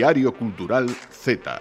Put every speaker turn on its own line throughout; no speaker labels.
Diario Cultural Z.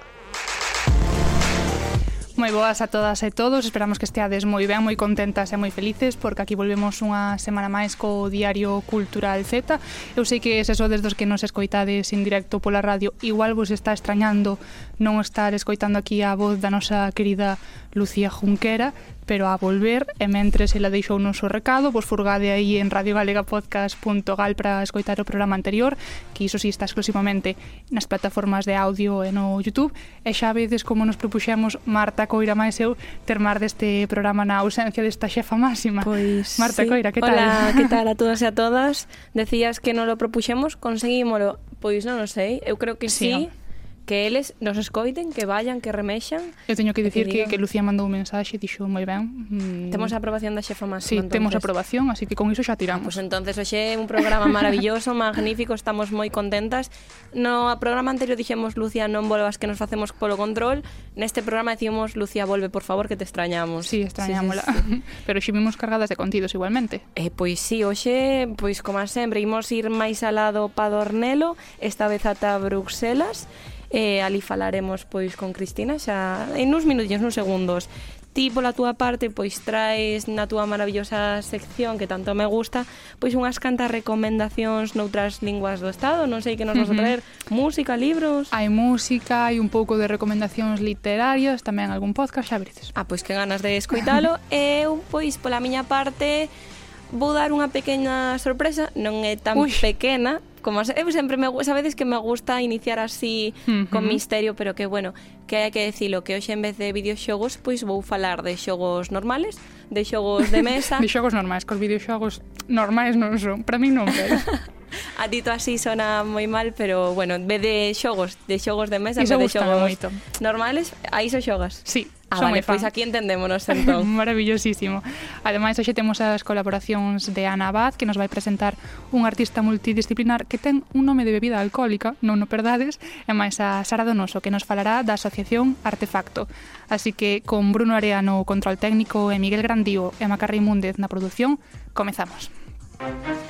Moi boas a todas e todos, esperamos que esteades moi ben, moi contentas e moi felices porque aquí volvemos unha semana máis co Diario Cultural Z. Eu sei que se sodes dos que nos escoitades en directo pola radio, igual vos está extrañando non estar escoitando aquí a voz da nosa querida Lucía Junquera, pero a volver e mentres ela deixou o noso recado, vos furgade aí en radiogalegapodcast.gal para escoitar o programa anterior, que iso si sí está exclusivamente nas plataformas de audio e no YouTube, e xa vedes como nos propuxemos Marta Coira máis eu termar deste programa na ausencia desta xefa máxima.
Pois,
Marta
sí.
Coira, que tal?
Hola, que tal a todas e a todas? Decías que non lo propuxemos, conseguímolo. Pois non o sei, eu creo que
sí,
sí
no?
que eles nos escoiten, que vayan, que remexan.
Eu teño que dicir que,
que,
que Lucía mandou un mensaxe e dixo moi ben. Mm,
temos a aprobación da xefa máxima.
Sí,
entonces.
temos aprobación, así que con iso xa tiramos.
Pois pues entonces hoxe un programa maravilloso, magnífico, estamos moi contentas. No programa anterior dixemos Lucía, non volvas que nos facemos polo control. Neste programa dicimos Lucía, volve por favor que te extrañamos.
Sí, extrañámola.
Sí, sí, sí.
Pero xivimos cargadas de contidos igualmente.
Eh, pois sí, hoxe, pois como sempre, imos ir máis alado pa Dornelo, esta vez ata Bruxelas e ali falaremos pois con Cristina xa en uns minutos, uns segundos. Ti pola túa parte pois traes na túa maravillosa sección que tanto me gusta, pois unhas cantas recomendacións noutras linguas do estado, non sei que nos vas a traer, uh -huh. música, libros.
Hai música, hai un pouco de recomendacións literarias, tamén algún podcast, xa veredes.
Ah, pois que ganas de escoitalo. Eu pois pola miña parte vou dar unha pequena sorpresa, non é tan
Ui.
pequena, como eu sempre me sabedes que me gusta iniciar así
uh -huh.
con misterio, pero que bueno, que hai que decirlo que hoxe en vez de videoxogos, pois vou falar de xogos normales, de xogos de mesa.
de xogos normais, cos videoxogos normais non son, para min non, pero
A dito así sona moi mal, pero bueno, en vez de xogos, de xogos de mesa,
Iso
de xogos
moito.
normales, aí so xogas.
Sí,
Ah,
Son
vale, pois aquí entendémonos entón.
Maravillosísimo. Ademais, hoxe temos as colaboracións de Ana Abad, que nos vai presentar un artista multidisciplinar que ten un nome de bebida alcohólica, non no perdades, e máis a Sara Donoso, que nos falará da asociación Artefacto. Así que, con Bruno Areano o control técnico e Miguel Grandío e Macarri Múndez na produción, comezamos. Música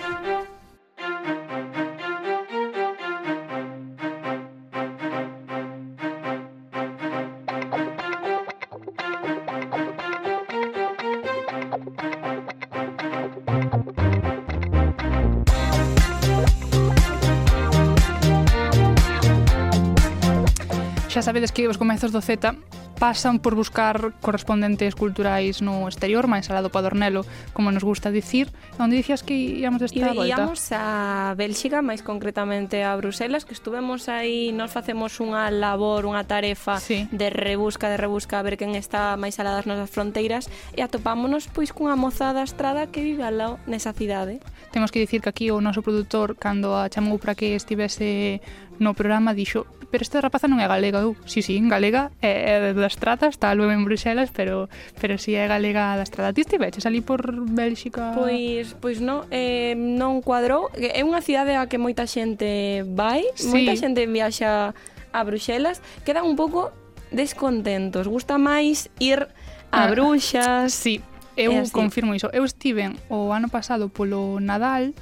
xa sabedes que os comezos do Z pasan por buscar correspondentes culturais no exterior, máis alá do Padornelo, como nos gusta dicir. Onde dicías que íamos desta volta?
Íamos a Bélxica, máis concretamente a Bruselas, que estuvemos aí, nos facemos unha labor, unha tarefa
sí.
de rebusca, de rebusca, a ver quen está máis alá das nosas fronteiras, e atopámonos pois cunha moza da estrada que vive al lado nesa cidade.
Temos que dicir que aquí o noso produtor, cando a chamou para que estivese no programa, dixo pero esta rapaza non é galega, eu, sí, sí, galega, é, é da Estrada, está luego en Bruxelas, pero pero si sí é galega da Estrada. Ti estiveches ali por Bélxica?
Pois, pois non, eh, non cuadrou, é unha cidade a que moita xente vai,
sí.
moita xente viaxa a Bruxelas, quedan un pouco descontentos, gusta máis ir a ah, Bruxas.
Ah, sí, eu confirmo iso. Eu estiven o ano pasado polo Nadal,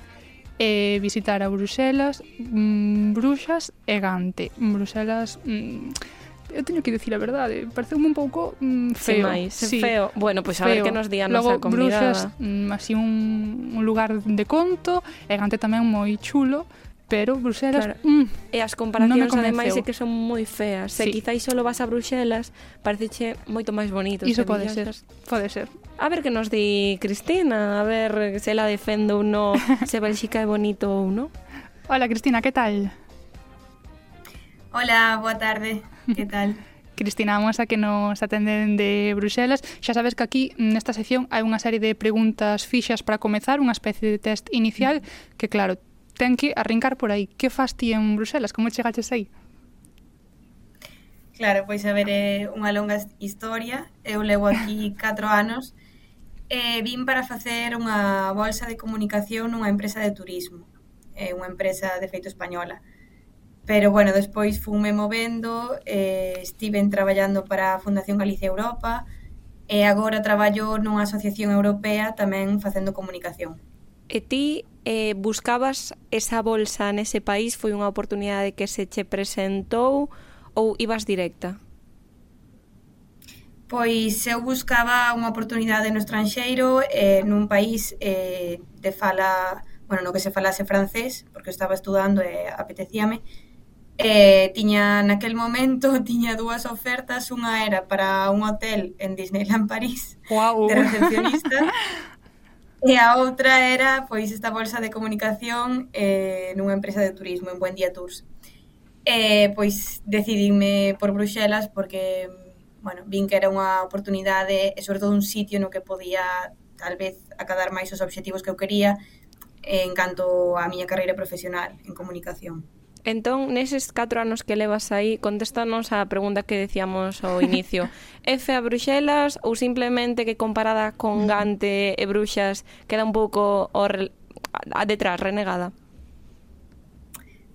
eh, visitar a Bruxelas, mm, Bruxas e Gante. Bruxelas... Mm, eu teño que dicir a verdade, pareceume un pouco mm,
feo.
Sin
máis, sí. feo. Bueno, pois pues a feo. ver que nos día a nosa convidada.
Bruxas, mm, así un, un lugar de conto, e Gante tamén moi chulo, pero Bruxelas...
Claro.
Mm,
e as comparacións,
no
ademais, é que son moi feas. Se
sí.
quizáis solo vas a Bruxelas, pareceche moito máis bonito.
Iso pode ser, pode ser.
A ver que nos di Cristina, a ver se la defendo ou no, se Bélxica é bonito ou no.
Hola, Cristina, que tal?
Hola, boa tarde, que tal?
Cristina Amosa que nos atenden de Bruxelas. Xa sabes que aquí nesta sección hai unha serie de preguntas fixas para comezar, unha especie de test inicial que claro, ten que arrincar por aí. Que fas ti en Bruselas? Como chegaches aí?
Claro, pois a ver, é unha longa historia. Eu levo aquí 4 anos e vim para facer unha bolsa de comunicación nunha empresa de turismo. É unha empresa de feito española. Pero, bueno, despois fume movendo, eh, estiven traballando para a Fundación Galicia Europa e agora traballo nunha asociación europea tamén facendo comunicación.
E ti eh, buscabas esa bolsa nese país? Foi unha oportunidade que se che presentou ou ibas directa?
Pois eu buscaba unha oportunidade no estranxeiro eh, nun país eh, de fala, bueno, no que se falase francés, porque estaba estudando e eh, apetecíame. Eh, tiña naquel momento tiña dúas ofertas, unha era para un hotel en Disneyland París
wow.
de recepcionista E a outra era, pois, esta bolsa de comunicación eh, nunha empresa de turismo, en Buendía Tours. Eh, pois, decidime por Bruxelas porque, bueno, vin que era unha oportunidade e, sobre todo, un sitio no que podía, tal vez, acadar máis os obxectivos que eu quería eh, en canto á miña carreira profesional en comunicación.
Entón, neses 4 anos que levas aí, contéstanos a pregunta que decíamos ao inicio. F a Bruxelas ou simplemente que comparada con mm. Gante e Bruxas queda un pouco o re... a detrás, renegada?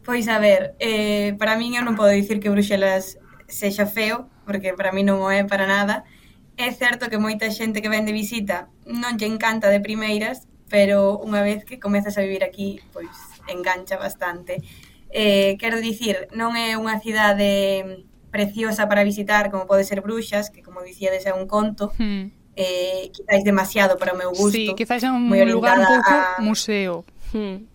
Pois a ver, eh, para min eu non podo dicir que Bruxelas sexa feo, porque para min non o é para nada. É certo que moita xente que ven de visita non lle encanta de primeiras, pero unha vez que comezas a vivir aquí, pois engancha bastante Eh, quero dicir, non é unha cidade preciosa para visitar, como pode ser Bruxas, que como dicíades é un conto, hmm. eh, quizáis demasiado para o meu gusto.
Sí, quizáis é un lugar un pouco a... museo. Hmm.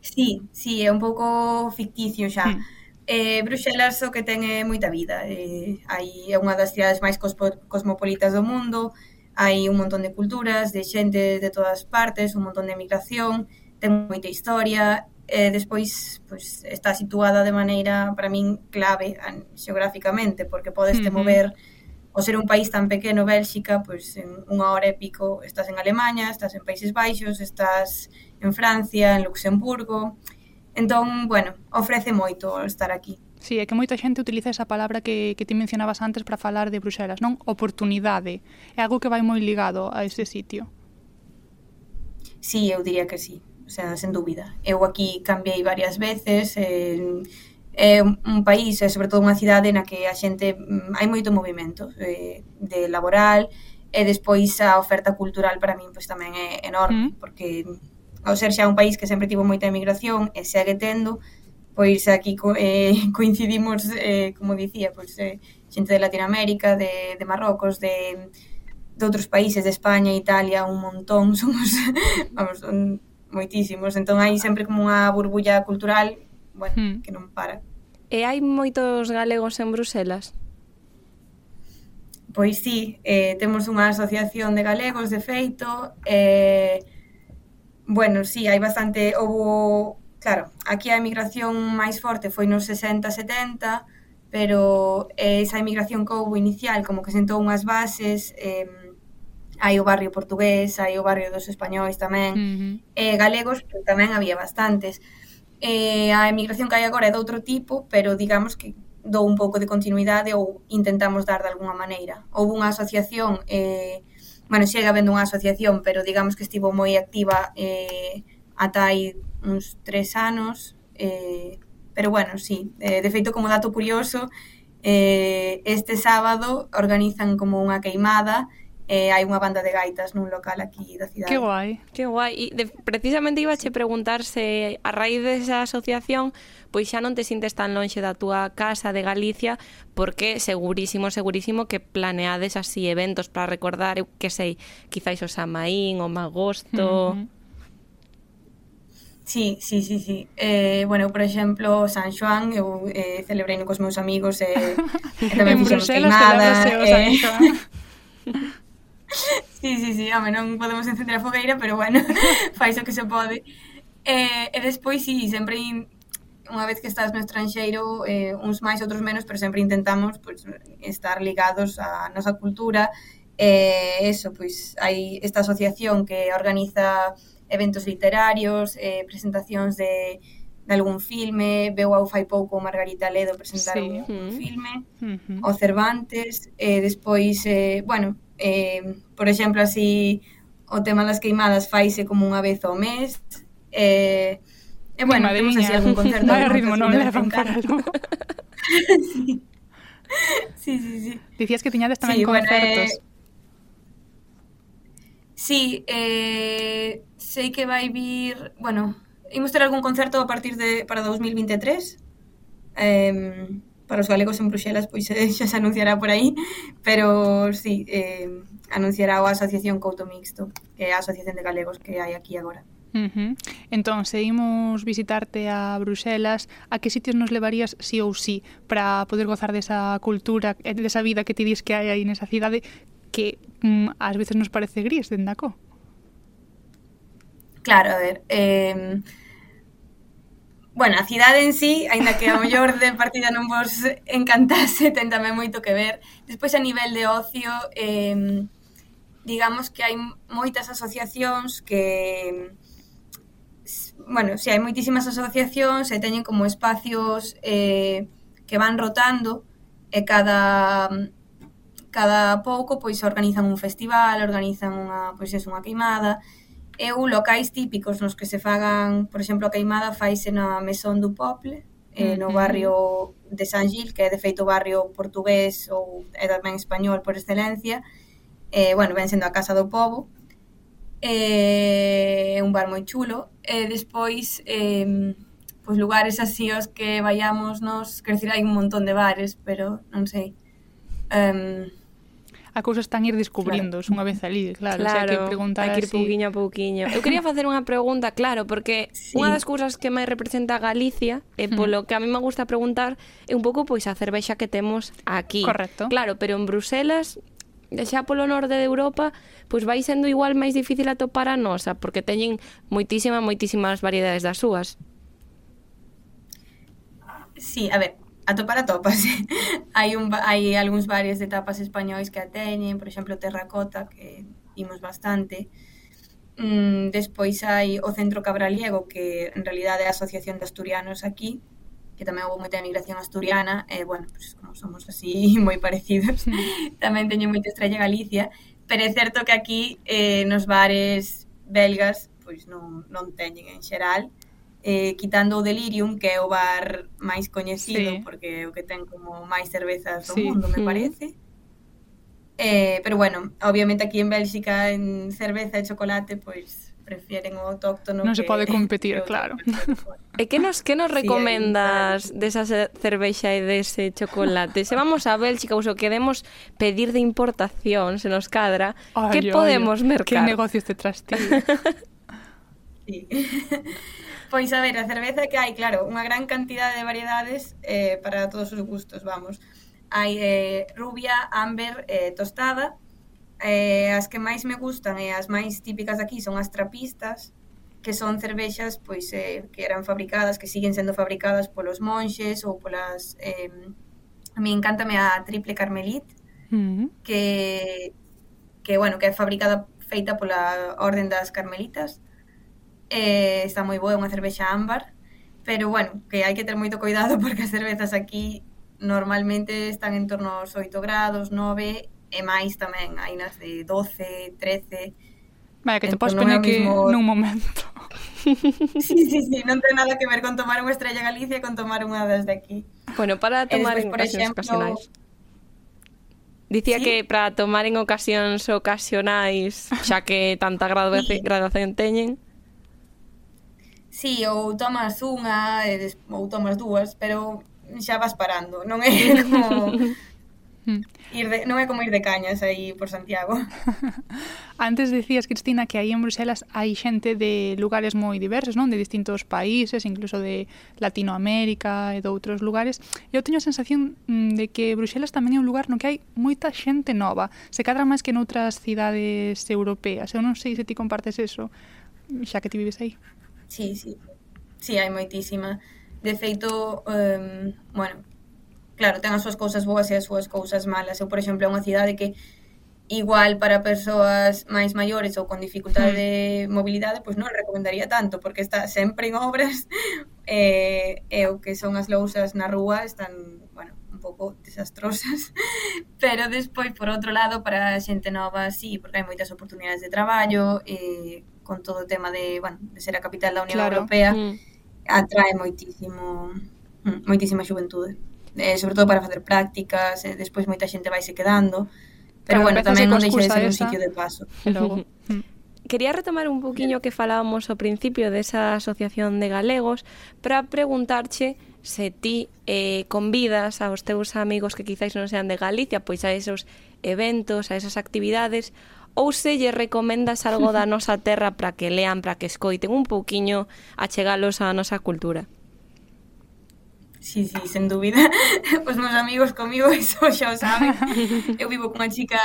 Sí, sí, é un pouco ficticio xa. Hmm. Eh, Bruxelas o que ten é moita vida. Eh, hai é unha das cidades máis cospo, cosmopolitas do mundo, hai un montón de culturas, de xente de todas partes, un montón de migración, ten moita historia, eh, despois pois, está situada de maneira, para min, clave an, xeográficamente, porque podes te mover, o ser un país tan pequeno, Bélxica, pois en unha hora e pico estás en Alemanha, estás en Países Baixos, estás en Francia, en Luxemburgo, entón, bueno, ofrece moito estar aquí.
Sí, é que moita xente utiliza esa palabra que, que ti mencionabas antes para falar de Bruxelas, non? Oportunidade. É algo que vai moi ligado a ese sitio.
Sí, eu diría que sí o sea, sen dúbida. Eu aquí cambiei varias veces, eh, é un país, e sobre todo unha cidade na que a xente mm, hai moito movimento eh, de laboral e despois a oferta cultural para min pois tamén é enorme, mm. porque ao ser xa un país que sempre tivo moita emigración e segue tendo, pois aquí co, eh, coincidimos, eh, como dicía, pois, eh, xente de Latinoamérica, de, de Marrocos, de, de outros países, de España, Italia, un montón, somos, vamos, un, moitísimos, entón hai sempre como unha burbulla cultural, bueno, hmm. que non para.
E hai moitos galegos en Bruselas?
Pois sí, eh, temos unha asociación de galegos, de feito, eh, bueno, sí, hai bastante, houve, claro, aquí a emigración máis forte foi nos 60, 70, pero eh, esa emigración que houve inicial como que sentou unhas bases, eh, hai o barrio portugués, hai o barrio dos españois tamén, uh -huh. eh, galegos pero tamén había bastantes. Eh, a emigración que hai agora é de outro tipo, pero digamos que dou un pouco de continuidade ou intentamos dar de alguna maneira. Houve unha asociación, eh, bueno, xega habendo unha asociación, pero digamos que estivo moi activa eh, ata hai uns tres anos, eh, pero bueno, sí, eh, de feito como dato curioso, eh, este sábado organizan como unha queimada eh, hai unha banda de gaitas nun local aquí da cidade.
Que guai.
Que guai. E de, precisamente iba che preguntar se a raíz desa asociación pois xa non te sintes tan lonxe da túa casa de Galicia porque segurísimo, segurísimo que planeades así eventos para recordar, eu que sei, quizáis o Samaín, o Magosto... Mm -hmm.
Sí, sí, sí, sí. Eh, bueno, por exemplo, San Xoán, eu eh, celebrei cos meus amigos e, eh, e tamén en fixemos queimada. Eh, San Xoan. Sí, sí, sí, home, non podemos encender a fogueira, pero bueno, fais o que se pode. Eh, e despois, sí, sempre unha vez que estás no estranxeiro, eh, uns máis, outros menos, pero sempre intentamos pues, estar ligados á nosa cultura. Eh, eso, pois, hai esta asociación que organiza eventos literarios, eh, presentacións de, de algún filme, veu ao fai pouco Margarita Ledo presentar sí. un, un filme, uh -huh. o Cervantes, e eh, despois, eh, bueno, Eh, por exemplo, así o tema das queimadas faise como unha vez ao mes. Eh, e eh, bueno, Madre temos así algún concerto.
Vale ritmo, non levan para algo.
sí. sí, sí, sí.
Dicías que tiñades tamén sí, concertos. Bueno, eh...
Sí, eh, sei que vai vir... Bueno, imos ter algún concerto a partir de para 2023. Eh, para os galegos en Bruxelas pois eh, xa se anunciará por aí, pero sí, eh, anunciará a Asociación Couto Mixto, que é a Asociación de Galegos que hai aquí agora.
Uh -huh. Entón, seguimos visitarte a Bruxelas, a que sitios nos levarías sí ou sí para poder gozar desa cultura, eh, desa vida que ti dis que hai aí nesa cidade que mm, ás veces nos parece gris, dendacó?
Claro, a ver, eh, Bueno, a cidade en sí, aínda que a mellor de partida non vos encantase, ten tamén moito que ver. Despois, a nivel de ocio, eh, digamos que hai moitas asociacións que... Bueno, si hai moitísimas asociacións e teñen como espacios eh, que van rotando e cada cada pouco pois organizan un festival, organizan unha pois é unha queimada Eu locais típicos nos que se fagan, por exemplo, a queimada faise na Mesón do Poble, eh, no barrio de San Gil, que é de feito barrio portugués ou é tamén español por excelencia. Eh, bueno, ven sendo a casa do povo. Eh, é eh, un bar moi chulo. E eh, despois, eh, pois lugares así os que vayamos nos... Quer hai un montón de bares, pero non sei. Um,
a cousa están ir descubrindo, claro. unha vez ali, claro, claro o sea, que preguntar
hai que ir así... pouquiño a pouquiño. Eu quería facer unha pregunta, claro, porque sí. unha das cousas que máis representa Galicia, eh, e polo que a mí me gusta preguntar, é un pouco pois a cervexa que temos aquí.
Correcto.
Claro, pero en Bruselas xa polo norte de Europa, pois vai sendo igual máis difícil atopar a nosa, porque teñen moitísimas, moitísimas variedades das súas.
Sí, a ver, atopar atopas. hai, un, hai algúns bares de tapas españois que a teñen, por exemplo, Terracota, que imos bastante. Mm, despois hai o Centro Cabraliego, que en realidad é a Asociación de Asturianos aquí, que tamén houve moita emigración asturiana, e, bueno, pues, como somos así moi parecidos, tamén teño moita estrella Galicia, pero é certo que aquí eh, nos bares belgas pois non, non teñen en xeral, eh, quitando o Delirium, que é o bar máis coñecido, sí. porque é o que ten como máis cervezas do sí. mundo, me parece. Eh, pero bueno, obviamente aquí en Bélxica en cerveza e chocolate, pois prefieren o autóctono
Non se pode competir, claro.
E que nos que nos recomendas sí, desa cervexa e dese chocolate? Se vamos a Bélxica ou se queremos pedir de importación, se nos cadra, ay, que podemos ay, mercar?
Que negocios te trastes.
sí. Pois a ver, a cerveza que hai, claro, unha gran cantidade de variedades eh, para todos os gustos, vamos. Hai eh, rubia, amber, eh, tostada. Eh, as que máis me gustan e eh, as máis típicas aquí son as trapistas, que son cervexas pois eh, que eran fabricadas, que siguen sendo fabricadas polos monxes ou polas... Eh, a mí encántame a triple carmelit, mm que, que, bueno, que é fabricada feita pola Orden das Carmelitas eh, está moi boa, unha cervexa ámbar, pero bueno, que hai que ter moito cuidado porque as cervezas aquí normalmente están en torno aos 8 grados, 9 e máis tamén, hai nas de 12, 13.
Vaya, que te entón, podes poner que mismo... nun momento.
Sí, sí, sí, non ten nada que ver con tomar unha estrella Galicia e con tomar unha desde aquí.
Bueno, para tomar despois, en ocasións exemplo... ocasionais. Dicía ¿Sí? que para tomar en ocasións ocasionais, xa que tanta graduación sí. teñen,
sí, ou tomas unha e des, ou tomas dúas, pero xa vas parando, non é como ir de, non é como ir de cañas aí por Santiago.
Antes decías, Cristina, que aí en Bruselas hai xente de lugares moi diversos, non? De distintos países, incluso de Latinoamérica e de outros lugares. Eu teño a sensación mm, de que Bruselas tamén é un lugar no que hai moita xente nova. Se cadra máis que noutras cidades europeas. Eu non sei se ti compartes eso, xa que ti vives aí.
Sí, sí. Sí, hai moitísima. De feito, um, bueno, claro, ten as súas cousas boas e as súas cousas malas. Eu, por exemplo, é unha cidade que igual para persoas máis maiores ou con dificultade de hmm. mobilidade, pois non recomendaría tanto, porque está sempre en obras e, e o que son as lousas na rúa están, bueno, un pouco desastrosas, pero despois, por outro lado, para a xente nova, sí, porque hai moitas oportunidades de traballo, e con todo o tema de, bueno, de ser a capital da Unión claro. Europea, mm. atrae moitísimo moitísima mm, xuventude. Eh, sobre todo para facer prácticas, eh, despois moita xente vaise quedando, pero, claro, bueno, tamén non deixa de ser un sitio de paso.
Logo.
Quería retomar un poquinho que falábamos ao principio desa asociación de galegos para preguntarche se ti eh, convidas aos teus amigos que quizáis non sean de Galicia, pois a esos eventos, a esas actividades, ou se lle recomendas algo da nosa terra para que lean, para que escoiten un pouquiño a chegalos á nosa cultura?
Sí, sí, sen dúbida. Os meus amigos comigo iso xa o saben. Eu vivo cunha chica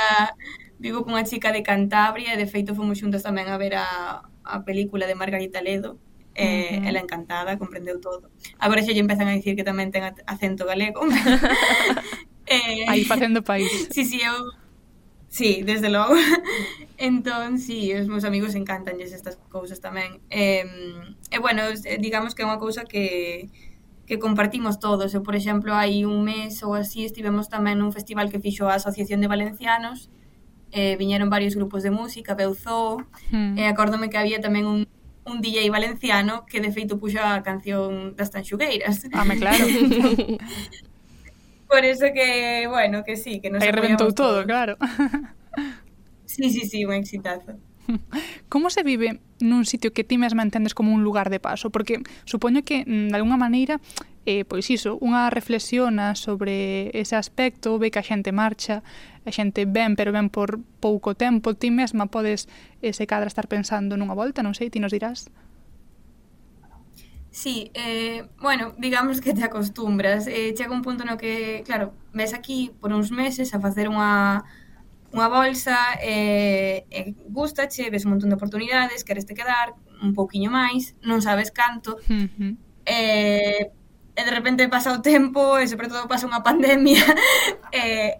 vivo cunha chica de Cantabria e de feito fomos xuntas tamén a ver a, a película de Margarita Ledo. Eh, uh -huh. ela encantada, comprendeu todo. Agora xa lle empezan a dicir que tamén ten acento galego.
eh, Aí facendo país.
Sí, sí, eu Sí, desde logo. entón, sí, os meus amigos encantan estas cousas tamén. E, e eh, bueno, eh, digamos que é unha cousa que que compartimos todos. Eu, por exemplo, hai un mes ou así estivemos tamén nun festival que fixo a Asociación de Valencianos, eh, viñeron varios grupos de música, Beuzó. hmm. e eh, acórdome que había tamén un, un DJ valenciano que de feito puxo a canción das Tanxugueiras.
Ah, me claro.
Por eso que, bueno, que sí, que nos
Aí reventou todo, todos. claro.
Sí, sí, sí, un exitazo.
Como se vive nun sitio que ti mesma entendes como un lugar de paso? Porque supoño que, mm, de alguna maneira, eh, pois iso, unha reflexiona sobre ese aspecto, ve que a xente marcha, a xente ven, pero ven por pouco tempo, ti mesma podes, ese se cadra, estar pensando nunha volta, non sei, ti nos dirás?
Sí, eh, bueno, digamos que te acostumbras. Eh, chega un punto no que, claro, ves aquí por uns meses a facer unha unha bolsa eh, eh, gustache, ves un montón de oportunidades, queres te quedar un pouquiño máis, non sabes canto. Uh -huh. eh, e de repente pasa o tempo e sobre todo pasa unha pandemia eh,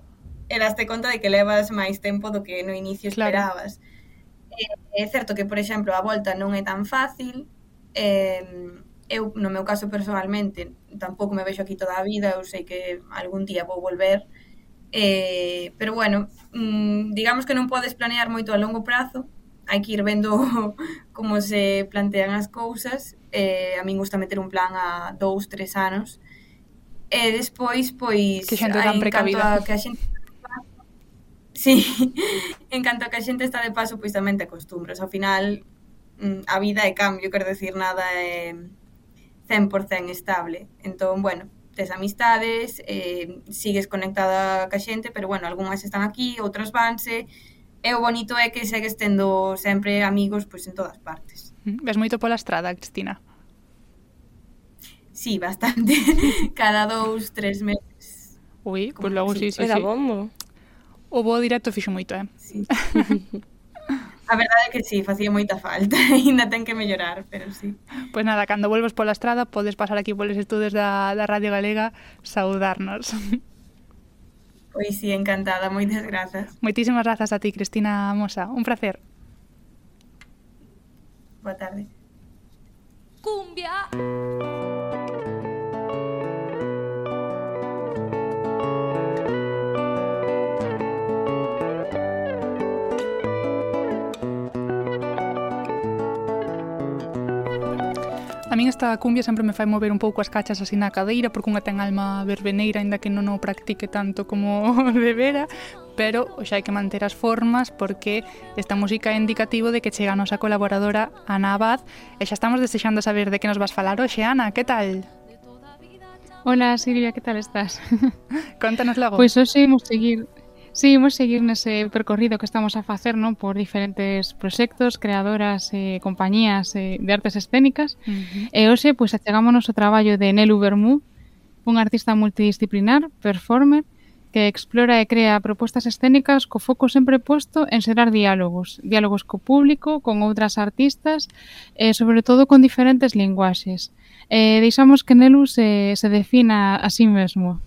e daste conta de que levas máis tempo do que no inicio esperabas. Claro. É certo que, por exemplo, a volta non é tan fácil, eh, eu, no meu caso personalmente, tampouco me vexo aquí toda a vida, eu sei que algún día vou volver, eh, pero bueno, mm, digamos que non podes planear moito a longo prazo, hai que ir vendo como se plantean as cousas, eh, a min gusta meter un plan a dous, tres anos, e despois, pois...
Que xente tan precavida.
que a xente Sí, en canto a que a xente está de paso, pois tamén te acostumbras. Ao final, mm, a vida é cambio, quero decir, nada é 100% estable. Entón, bueno, tes amistades, eh, sigues conectada ca xente, pero bueno, algunhas están aquí, outras vanse, e o bonito é que segues tendo sempre amigos pois en todas partes.
Ves moito pola estrada, Cristina?
Sí, bastante. Cada dous, tres meses.
Ui, pois pues logo sí, sí, sí.
Era bombo.
O bo directo fixo moito, eh?
Sí. A verdade é que sí, facía moita falta, ainda ten que mellorar, pero sí.
Pois pues nada, cando volves pola estrada podes pasar aquí polos estudos da, da Radio Galega saudarnos.
Pois sí, encantada, moitas grazas.
Moitísimas grazas a ti, Cristina Mosa, un placer.
Boa tarde.
Cumbia.
A min esta cumbia sempre me fai mover un pouco as cachas así na cadeira porque unha ten alma verbeneira aínda que non o practique tanto como de vera pero xa hai que manter as formas porque esta música é indicativo de que chega a nosa colaboradora Ana Abad e xa estamos desexando saber de que nos vas falar hoxe, Ana, que tal?
Hola Silvia, que tal estás?
Contanos logo.
Pois pues hoxe imos seguir Sí, imos seguir nese percorrido que estamos a facer non por diferentes proxectos, creadoras e eh, compañías eh, de artes escénicas. Uh -huh. E hoxe, pois, achegámonos o traballo de Nelu Bermú, un artista multidisciplinar, performer, que explora e crea propostas escénicas co foco sempre posto en xerar diálogos, diálogos co público, con outras artistas e, sobre todo, con diferentes linguaxes. Eh, deixamos que Nelu se, se defina a sí mesmo.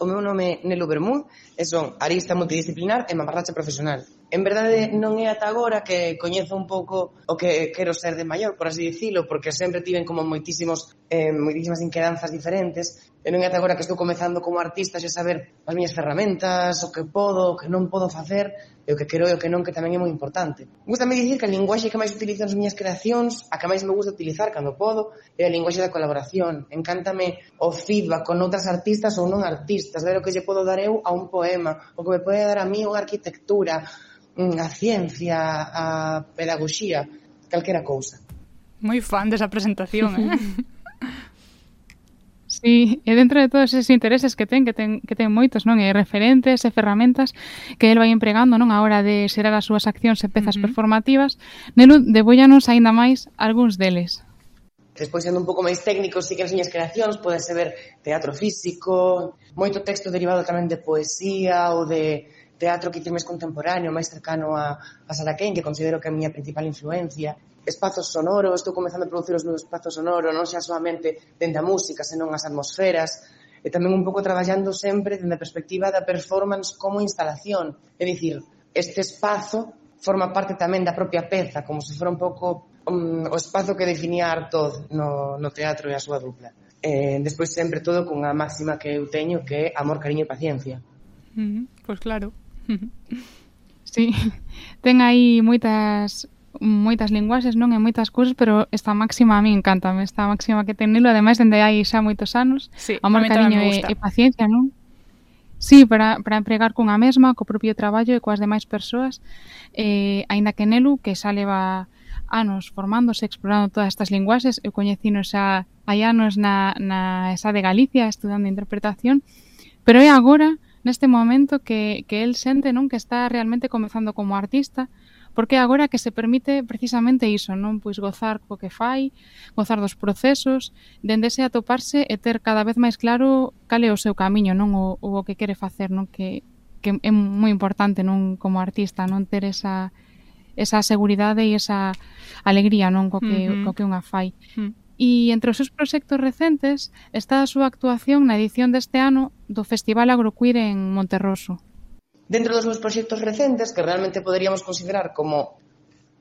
O meu nome é Nelo Bermúd e son arista multidisciplinar e mamarracha profesional. En verdade non é ata agora que coñezo un pouco o que quero ser de maior, por así dicilo, porque sempre tiven como moitísimos eh, moitísimas inquedanzas diferentes e non é ata agora que estou comezando como artista xa saber as miñas ferramentas, o que podo, o que non podo facer, e o que quero e o que non, que tamén é moi importante. Gústame dicir que a linguaxe que máis utilizo nas miñas creacións, a que máis me gusta utilizar cando podo, é a linguaxe da colaboración. Encántame o feedback con outras artistas ou non artistas, ver o que lle podo dar eu a un poema, o que me pode dar a mí unha arquitectura, mm, a ciencia, a pedagogía, calquera cousa.
Moi fan desa presentación, eh?
Sí, e dentro de todos esos intereses que ten, que ten, que ten moitos, non? E referentes e ferramentas que el vai empregando, non? A hora de xerar as súas accións e pezas uh -huh. performativas, Nelu, debollanos aínda máis algúns deles.
Despois, sendo un pouco máis técnico, sí que as miñas creacións podese ver teatro físico, moito texto derivado tamén de poesía ou de teatro que máis contemporáneo, máis cercano a, a Sara Kane, que considero que é a miña principal influencia espazos sonoros, estou comenzando a producir os meus espazos sonoros, non xa solamente dende a música, senón as atmosferas, e tamén un pouco traballando sempre dende a perspectiva da performance como instalación. É dicir, este espazo forma parte tamén da propia peza, como se fora un pouco um, o espazo que definía Artoz no, no teatro e a súa dupla. Eh, despois sempre todo cunha máxima que eu teño que é amor, cariño e paciencia.
Mm, pois pues claro.
sí, ten aí moitas moitas linguaxes, non? E moitas cousas, pero esta máxima a mí encantame, esta máxima que tenelo, ademais, dende hai xa moitos anos,
sí,
amor, cariño e, e paciencia, non? Sí, para, para empregar cunha mesma, co propio traballo e coas demais persoas, eh, aínda que Nelu, que xa leva anos formándose, explorando todas estas linguaxes, eu coñecino xa hai anos na, na esa de Galicia, estudando interpretación, pero é agora, neste momento, que, que el sente non que está realmente comezando como artista, porque agora que se permite precisamente iso, non pois gozar co que fai, gozar dos procesos, dende ese atoparse e ter cada vez máis claro cal é o seu camiño, non o, o que quere facer, non que que é moi importante non como artista non ter esa esa seguridade e esa alegría non co que, uh -huh. co que unha fai. Uh -huh. E entre os seus proxectos recentes está a súa actuación na edición deste ano do Festival Agrocuir en Monterroso.
Dentro dos meus proxectos recentes, que realmente poderíamos considerar como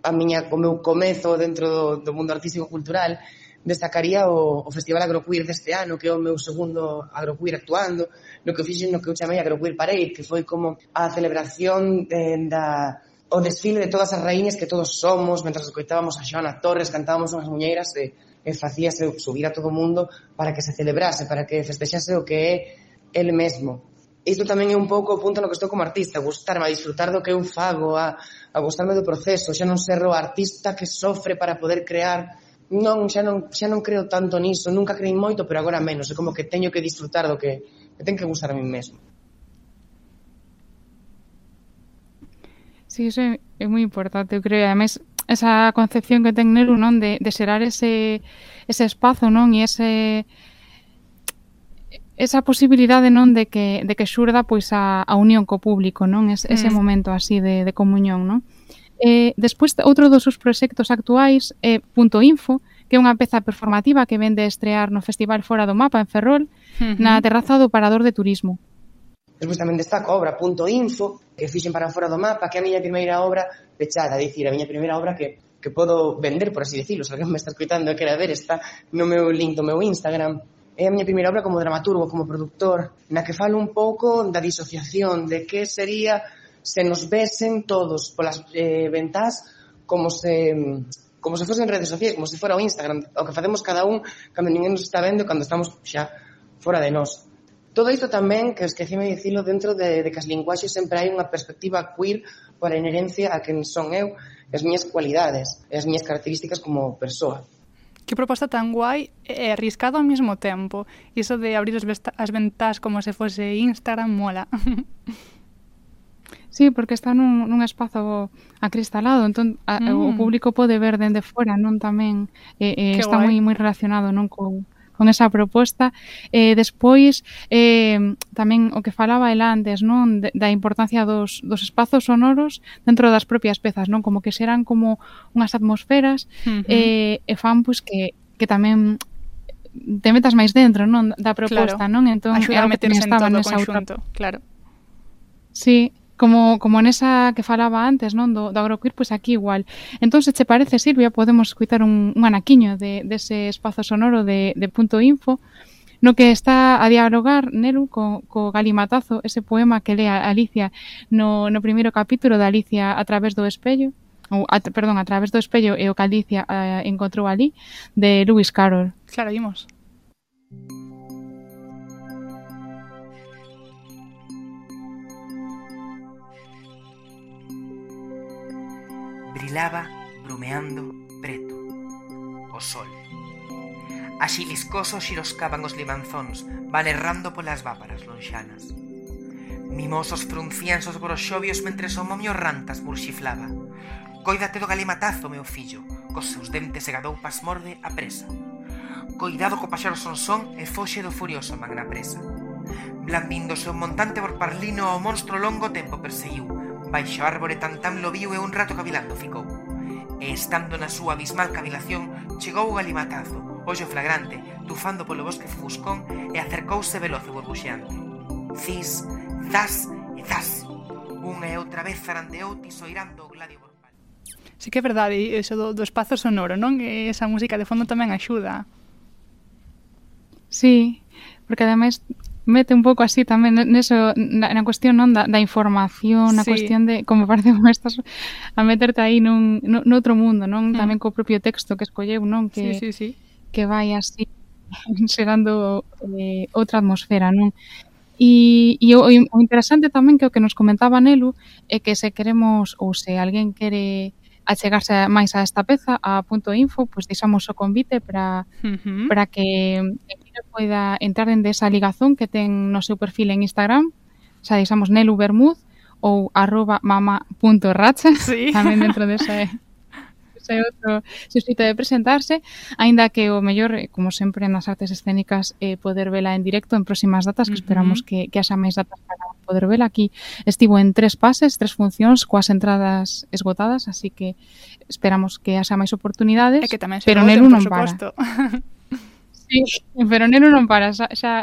a miña, o meu comezo dentro do, do mundo artístico-cultural, destacaría o, o Festival Agroqueer deste ano, que é o meu segundo Agroqueer actuando, no que fixen no que eu chamei Agroqueer Parade, que foi como a celebración de, da o desfile de todas as raíñas que todos somos, mentras escoitábamos a Xoana Torres, cantábamos unhas muñeiras e, e facíase subir a todo o mundo para que se celebrase, para que festexase o que é el mesmo isto tamén é un pouco o punto no que estou como artista, gustarme, a disfrutar do que eu fago, a, a gustarme do proceso, xa non ser o artista que sofre para poder crear, non, xa non, xa non creo tanto niso, nunca creí moito, pero agora menos, é como que teño que disfrutar do que me ten que gustar a mí mesmo.
Sí, iso é, é moi importante, eu creo, ademais esa concepción que ten Neru, non, de, de xerar ese, ese espazo, non, e ese, esa posibilidade non de que de que xurda pois a, a unión co público, non? Es, ese mm. momento así de, de comunión, non? Eh, despois outro dos seus proxectos actuais é eh, Punto Info, que é unha peza performativa que vende a estrear no Festival Fora do Mapa en Ferrol, uh -huh. na terraza do Parador de Turismo.
Despois tamén destaco a obra Punto Info, que fixen para Fora do Mapa, que é a miña primeira obra pechada, dicir, a miña primeira obra que que podo vender, por así decirlo, se alguén me está escutando e quere ver, está no meu link do meu Instagram, É a miña primeira obra como dramaturgo, como productor, na que falo un pouco da disociación, de que sería se nos vesen todos polas eh, ventás como se como se fosen redes sociais, como se fora o Instagram, o que facemos cada un cando ninguén nos está vendo, cando estamos xa fora de nós. Todo isto tamén, que esquecime de dicilo, dentro de, de que as linguaxes sempre hai unha perspectiva queer por a inherencia a quen son eu, as miñas cualidades, as miñas características como persoa.
Que proposta tan guai e arriscado ao mesmo tempo. Iso de abrir as, as ventás como se fose Instagram mola.
Sí, porque está nun, nun espazo acristalado, entón a, mm. o público pode ver dende fora, non tamén eh, eh, está moi moi relacionado non co con esa proposta. Eh, despois, eh, tamén o que falaba el antes, non de, da importancia dos, dos espazos sonoros dentro das propias pezas, non como que serán como unhas atmosferas uh -huh. eh, e fan pois, que, que tamén te metas máis dentro non da proposta,
claro.
non?
Entón, Ayuda a meterse en todo o conxunto, outra... claro.
Sí, como, como nesa que falaba antes, non, do, do agroqueer, pois aquí igual. Entón, se che parece, Silvia, podemos escutar un, un anaquiño de, dese de espazo sonoro de, de Punto Info, no que está a dialogar Nelu co, co Galimatazo, ese poema que lea Alicia no, no primeiro capítulo de Alicia a través do espello, ou, a, perdón, a través do espello e o que Alicia eh, encontrou ali, de Lewis Carroll.
Claro, imos.
brilaba brumeando preto o sol. Así viscosos xiroscaban os limanzóns, balerrando polas váparas lonxanas. Mimosos fruncían os groxobios mentre o momio rantas murxiflaba. Coídate do galimatazo, meu fillo, cos seus dentes e gadoupas morde a presa. Coidado co paxaro sonsón e foxe do furioso magna presa. Blandindo o montante borparlino ao monstro longo tempo perseguiu Baixo árbore tan tan lo viu e un rato cavilando ficou. E estando na súa abismal cavilación, chegou o galimatazo, ollo flagrante, tufando polo bosque fuscón e acercouse veloz e burbuxeante. Cis, zas e zas. Unha e outra vez zarandeou tisoirando o gladio borbal.
Sí que é verdade, iso do, do espazo sonoro, non? E esa música de fondo tamén axuda.
Sí, porque ademais mete un pouco así tamén neso, na, na cuestión non da, da información, na sí. cuestión de como parece como estás a meterte aí nun, nun, noutro mundo, non? Mm. Tamén co propio texto que escolleu, non? Que,
sí, sí, sí.
que vai así xerando eh, outra atmosfera, non? E, e o, o interesante tamén que o que nos comentaba Nelu é que se queremos ou se alguén quere achegarse máis a esta peza, a punto info, pois deixamos o convite para uh -huh. para que poida entrar en desa ligazón que ten no seu perfil en Instagram, xa deixamos Nelu Bermud ou arroba mama.racha,
sí.
tamén dentro desa eh, ese outro suscrito de presentarse, aínda que o mellor, eh, como sempre nas artes escénicas, eh, poder vela en directo en próximas datas, que uh -huh. esperamos que, que haxa máis datas para poder vela. Aquí estivo en tres pases, tres funcións, coas entradas esgotadas, así que esperamos que haxa máis oportunidades,
e que tamén
pero voten, nel non para. Sí, pero neno non para, xa, xa,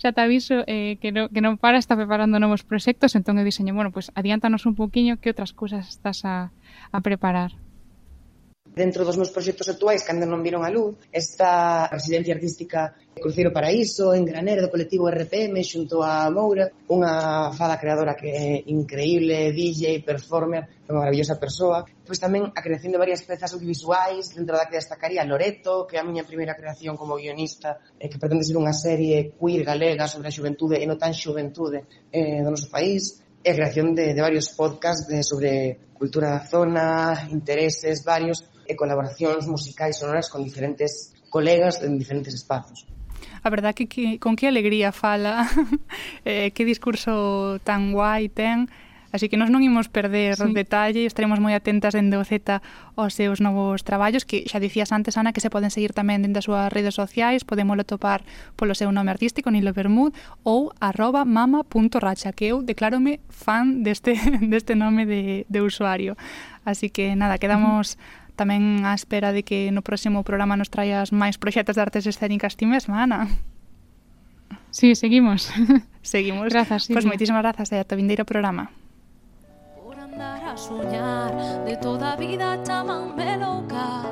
xa te aviso eh, que, no, que non para, está preparando novos proxectos, entón eu diseño, bueno, pues adiántanos un poquinho que outras cousas estás a, a preparar.
Dentro dos meus proxectos actuais, cando non viron a luz, está a residencia artística Cruceiro Paraíso, en Granero do colectivo RPM, xunto a Moura, unha fada creadora que é increíble, DJ, performer, unha maravillosa persoa. Pois tamén a creación de varias pezas audiovisuais, dentro da que destacaría Loreto, que é a miña primeira creación como guionista, eh, que pretende ser unha serie queer galega sobre a xuventude e non tan xuventude eh, do noso país e a creación de, de varios podcasts de, sobre cultura da zona, intereses varios, e colaboracións musicais sonoras con diferentes colegas en diferentes espazos.
A verdad que, que con que alegría fala, eh, que discurso tan guai ten, Así que nos non imos perder sí. detalle, estaremos moi atentas dende o Z aos seus novos traballos, que xa dicías antes, Ana, que se poden seguir tamén dende as súas redes sociais, podemoslo topar polo seu nome artístico, Nilo Bermud, ou arroba mama.racha, que eu declarome fan deste, deste nome de, de usuario. Así que nada, quedamos uh -huh Tamén á espera de que no próximo programa nos traías máis proxectos de artes escénicas ti mesma, Ana.
Sí, seguimos.
Seguimos.
Grazas,
Pois pues, moitísimas grazas e ata vindeiro programa.
Por andar a soñar de toda a vida chamanme louca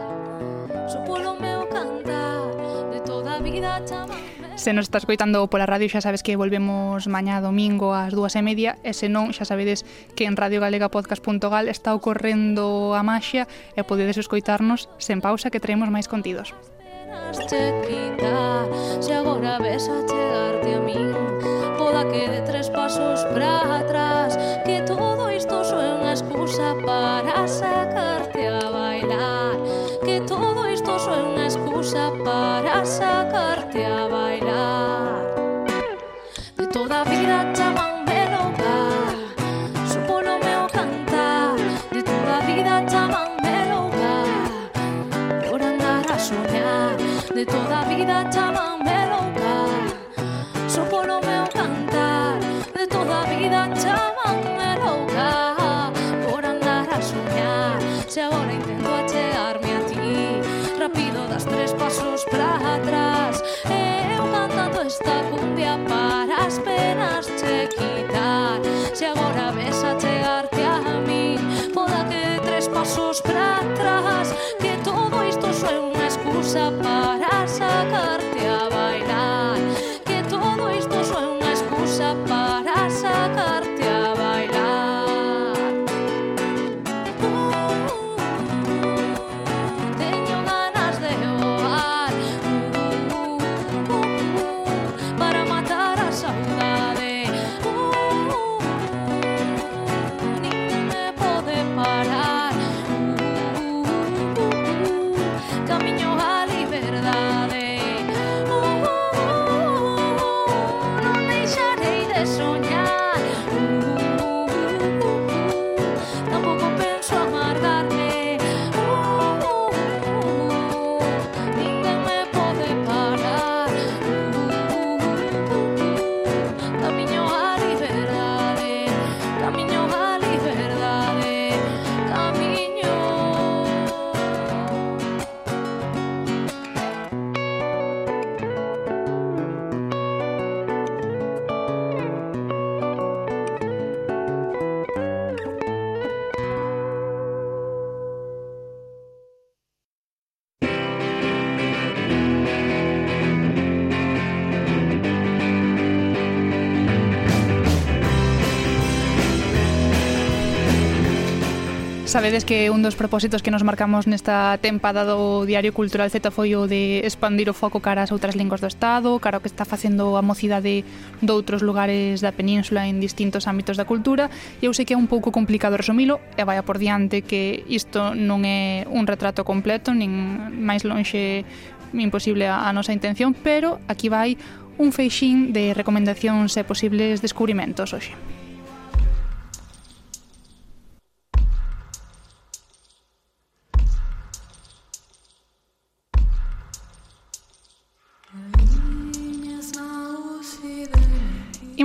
Supo o meu cantar de toda a vida chamanme
Se nos está escoitando pola radio xa sabes que volvemos mañá domingo ás dúas e media e se non xa sabedes que en radiogalegapodcast.gal está ocorrendo a maxia e podedes escoitarnos sen pausa que traemos máis contidos.
Se agora ves a chegarte a min Poda que de tres pasos para atrás Que todo isto só é unha excusa para sacarte a bailar Que todo isto só é unha excusa para sacarte a bailar De toda a vida chamanme loca Supo no meu cantar De toda a vida chamanme loca Por andar a soñar De toda a vida chamanme pasos para atrás Que todo isto só é unha excusa para
Sabedes que un dos propósitos que nos marcamos nesta tempada do Diario Cultural Z foi o de expandir o foco cara ás outras linguas do Estado, cara o que está facendo a mocidade de outros lugares da península en distintos ámbitos da cultura, e eu sei que é un pouco complicado resumilo, e vai por diante que isto non é un retrato completo, nin máis lonxe imposible a, a nosa intención, pero aquí vai un feixín de recomendacións e posibles descubrimentos hoxe.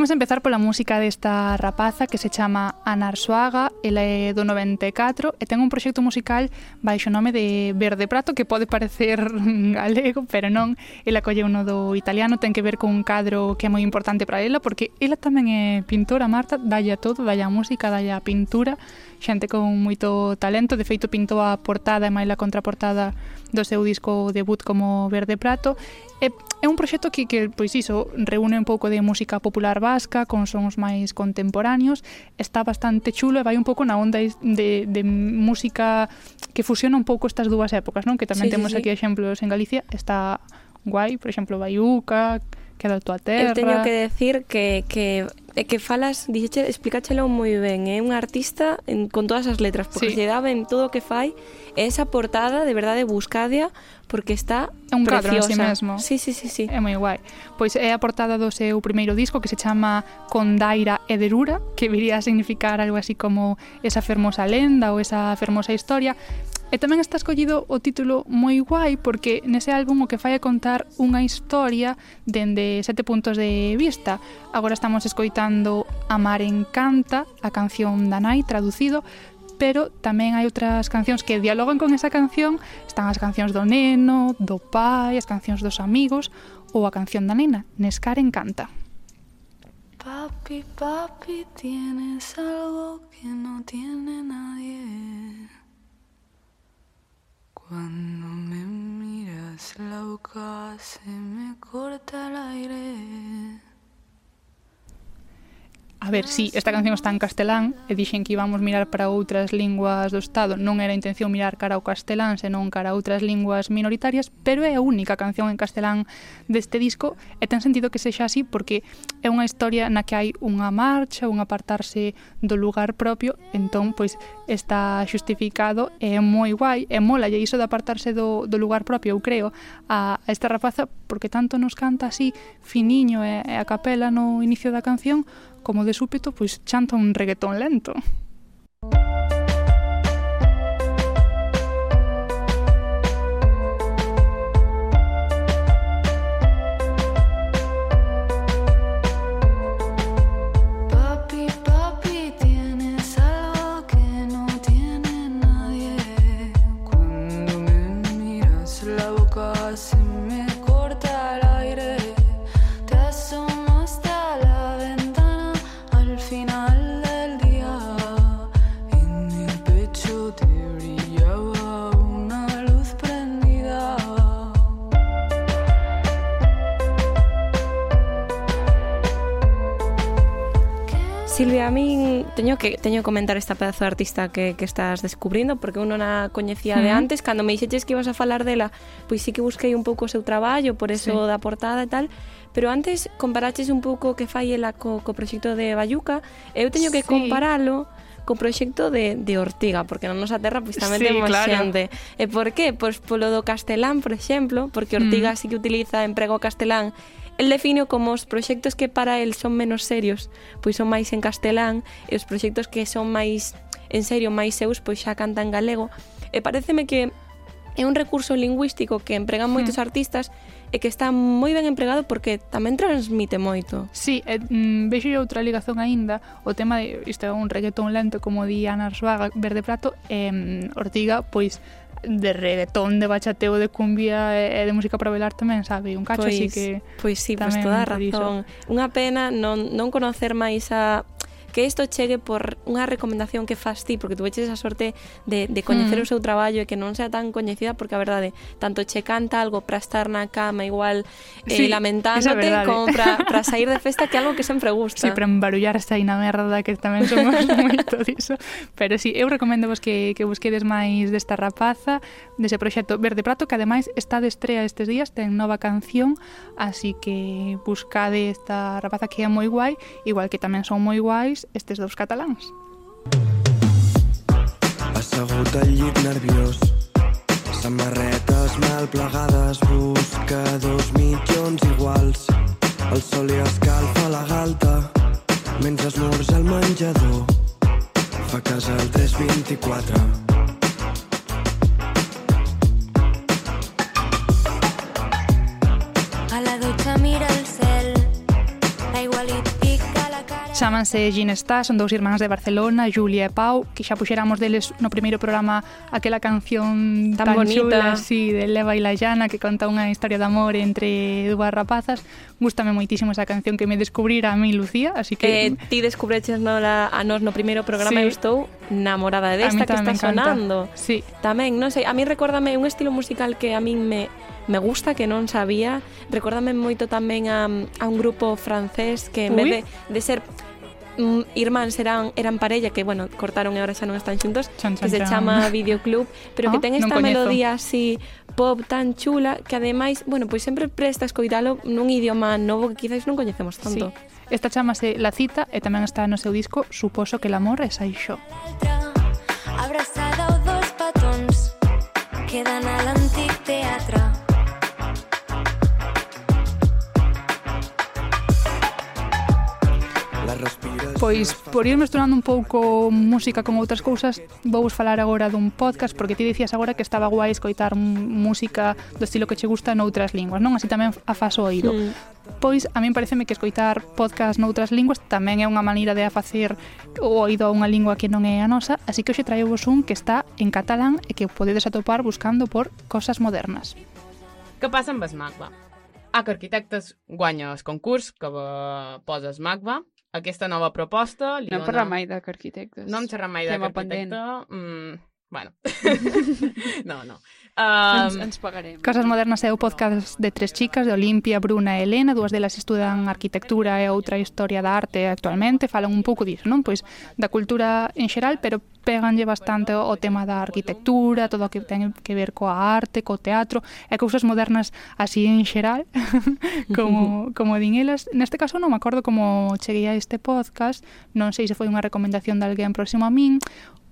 Imos empezar pola música desta rapaza que se chama Ana Arsuaga, ela é do 94 e ten un proxecto musical baixo nome de Verde Prato que pode parecer galego, pero non, ela colle uno do italiano, ten que ver con un cadro que é moi importante para ela porque ela tamén é pintora, Marta, dalla todo, dalla música, dalla pintura, xente con moito talento, de feito pintou a portada e máis a contraportada do seu disco debut como Verde Prato. E é un proxecto que, que pois iso, reúne un pouco de música popular vasca con sons máis contemporáneos, está bastante chulo e vai un pouco na onda de, de música que fusiona un pouco estas dúas épocas, non? Que tamén sí, temos sí, aquí sí. exemplos en Galicia, está guai, por exemplo, Baiuca, que era a tua terra.
Eu teño que decir que, que é que falas, dixeche, explícachelo moi ben, é eh? un artista en, con todas as letras, porque sí. lle dá ben todo o que fai. E esa portada, de verdade, buscadia, porque está
É un cadro en sí mesmo.
Sí, sí, sí, sí.
É moi guai. Pois é a portada do seu primeiro disco que se chama Condaira e Derura, que viría a significar algo así como esa fermosa lenda ou esa fermosa historia, E tamén está escollido o título moi guai porque nese álbum o que fai é contar unha historia dende sete puntos de vista. Agora estamos escoitando Amar encanta, a canción da Nai traducido, pero tamén hai outras cancións que dialogan con esa canción, están as cancións do neno, do pai, as cancións dos amigos ou a canción da nena, Nescar encanta.
Papi, papi, tienes algo que no tiene nadie. Cuando me miras la boca se me corta el aire.
a ver, si sí, esta canción está en castelán e dixen que íbamos mirar para outras linguas do Estado, non era a intención mirar cara ao castelán, senón cara a outras linguas minoritarias, pero é a única canción en castelán deste disco e ten sentido que sexa así porque é unha historia na que hai unha marcha, un apartarse do lugar propio, entón, pois, está xustificado e é moi guai, e mola, e iso de apartarse do, do lugar propio, eu creo, a, a esta rapaza, porque tanto nos canta así finiño e, e a capela no inicio da canción, como de súpeto pois chanta un reggaetón lento.
Silvia, a min teño que teño que comentar esta pedazo de artista que, que estás descubrindo porque eu non a coñecía de antes, cando me dixeches que ibas a falar dela, pois sí que busquei un pouco o seu traballo, por eso sí. da portada e tal, pero antes comparaches un pouco que fai ela co, co proxecto de Bayuca, eu teño que sí. comparalo co proxecto de, de Ortiga, porque na nosa terra pois tamén sí, temos claro. xente. E por qué? Pois polo do castelán, por exemplo, porque Ortiga mm. sí que utiliza, emprego castelán El defino como os proxectos que para el son menos serios, pois son máis en castelán, e os proxectos que son máis en serio, máis seus, pois xa cantan galego. E pareceme que é un recurso lingüístico que empregan hmm. moitos hmm. artistas e que está moi ben empregado porque tamén transmite moito.
Sí, e, mm, vexo outra ligazón aínda, o tema de isto é un reggaetón lento como di Ana Arsuaga, Verde Prato, e mm, Ortiga, pois de reggaetón, de bachateo, de cumbia e de música para bailar tamén, sabe? Un cacho,
pois,
así que...
Pois sí, pois toda a razón. Unha pena non, non conocer máis a que isto chegue por unha recomendación que fas ti, porque tu veches esa sorte de, de coñecer
mm.
o seu traballo e que non sea tan coñecida, porque a verdade, tanto che canta algo para estar na cama igual eh,
sí,
lamentándote, como para sair de festa, que é algo que sempre gusta.
Sí, para embarullarse aí na merda, que tamén somos moito diso. Pero sí, eu recomendo vos que, que busquedes máis desta rapaza, dese proxecto Verde Prato, que ademais está de estrea estes días, ten nova canción, así que buscade esta rapaza que é moi guai, igual que tamén son moi guais estes dous cataláns.
Assegut al llit nerviós Samarretes mal plegades Busca dos mitjons iguals. El sol li escalfa la galta Mentre esmorza al menjador. Fa casa al 324
Chámanse Gin Está, son dous irmáns de Barcelona, Julia e Pau, que xa puxéramos deles no primeiro programa aquela canción
tan,
tan
bonita,
chula, sí, de Leva e la Llana, que conta unha historia de amor entre dúas rapazas. Gústame moitísimo esa canción que me descubrira a mí, Lucía, así
que...
Eh,
ti descubreches no la, a nos no primeiro programa
sí.
eu estou namorada desta que está sonando.
Sí.
Tamén, non sei, a mí recórdame un estilo musical que a min me me gusta que non sabía. Recórdame moito tamén a, a un grupo francés que en
Ui.
vez de, de ser mm, irmáns eran eran parella que, bueno, cortaron e agora xa non están xuntos,
chan, chan, que
se
chan.
chama Videoclub, pero
ah,
que
ten
esta melodía así pop tan chula que ademais, bueno, pois sempre presta escoitalo nun idioma novo que quizás non coñecemos tanto. Sí.
Esta chamase La Cita e tamén está no seu disco Suposo que el amor é saixo.
Abrazada aos dos patóns Quedan
al antigo
Pois, por ir mesturando un pouco música con outras cousas, vou vos falar agora dun podcast, porque ti dicías agora que estaba guai escoitar música do estilo que che gusta noutras linguas, non? Así tamén afaso o oído.
Mm.
Pois, a min pareceme que escoitar podcast noutras linguas tamén é unha maneira de afacer o oído a unha lingua que non é a nosa, así que hoxe traio vos un que está en catalán e que podedes atopar buscando por Cosas Modernas.
Que passa amb es MACBA? ACA Arquitectes guanya el concurs que posa es MACBA Aquesta nova proposta... Li
No hem
dona...
mai d'arquitectes.
No hem xerrat mai d'arquitecte. Mm, bueno. no, no. Um,
ens, ens pagarem.
Casas Modernas é o podcast de tres chicas de Olimpia, Bruna e Helena, dúas delas estudan arquitectura e outra historia da arte actualmente, falan un pouco disso, non? Pois da cultura en xeral, pero peganlle bastante o tema da arquitectura, todo o que ten que ver coa arte, co teatro, e cousas modernas así en xeral, como, como din elas. Neste caso non me acordo como cheguei a este podcast, non sei se foi unha recomendación de alguén próximo a min,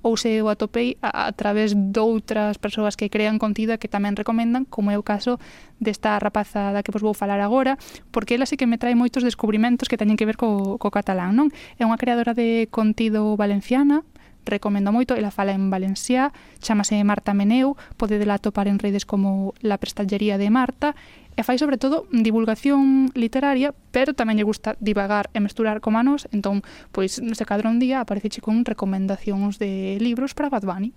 ou se eu atopei a, a través doutras persoas que crean contido e que tamén recomendan, como é o caso desta rapaza da que vos vou falar agora, porque ela sí que me trae moitos descubrimentos que teñen que ver co, co catalán, non? É unha creadora de contido valenciana, recomendo moito, ela fala en valenciá, chamase Marta Meneu, podedela topar en redes como La Prestallería de Marta, e fai sobre todo divulgación literaria, pero tamén lle gusta divagar e mesturar con manos, entón, pois, se cadra un día apareceche con recomendacións de libros para Bad Bunny.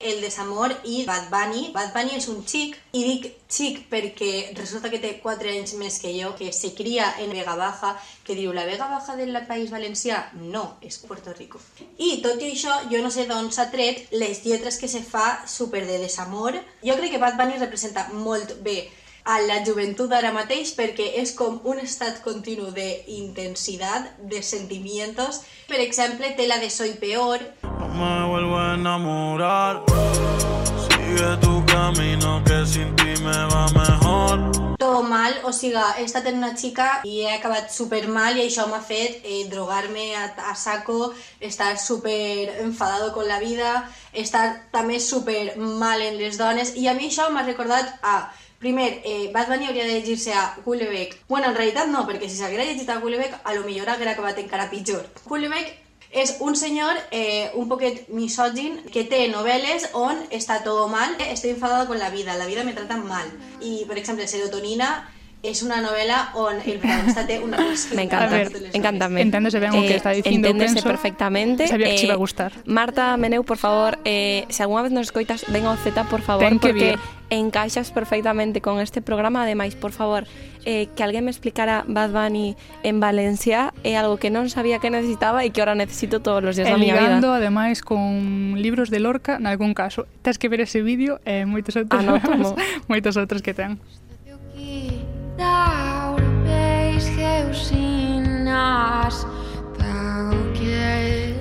El desamor i Bad Bunny. Bad Bunny és un xic, i dic xic perquè resulta que té 4 anys més que jo, que se cria en Vega Baja, que diu, la Vega Baja del País Valencià? No, és Puerto Rico. I tot i això, jo no sé d'on s'ha tret les lletres que se fa super de desamor. Jo crec que Bad Bunny representa molt bé a la joventut d'ara mateix perquè és com un estat continu d'intensitat, de sentimientos. Per exemple, té la de Soy Peor,
No me vuelvo a enamorar. Sigue tu camino que sin ti me va mejor.
Todo mal, o siga, he estat en una xica i he acabat super mal i això m'ha fet eh, drogar-me a, a saco, estar super enfadado con la vida, estar també super mal en les dones. I a mi això m'ha recordat a Primer, eh, Bad Bunny hauria de llegir-se a Hulebeck. Bueno, en realitat no, perquè si s'haguera llegit a Hulebeck, a lo millor haguera acabat encara pitjor. Hulebeck és un senyor eh, un poquet misògin que té novel·les on està todo mal, estoy enfadado con la vida, la vida me trata mal. I, per exemple, Serotonina es una novela on el protagonista té una
Me encanta,
ver,
encántame.
Enténdese ben o que eh, está diciendo.
Enténdese perfectamente.
Sabía que che iba a
eh,
gustar.
Marta Meneu, por favor, eh, si alguna vez nos escoitas, venga o Z, por favor,
Ten
porque encaixas perfectamente con este programa. Ademais, por favor, eh, que alguén me explicara Bad Bunny en Valencia é eh, algo que non sabía que necesitaba e que ahora necesito todos os días
e
da miña vida.
Ligando, ademais, con libros de Lorca, en algún caso. Tens que ver ese vídeo e moitos outros,
Anoto,
moitos outros que ten.
Daur beiz geuzin nazi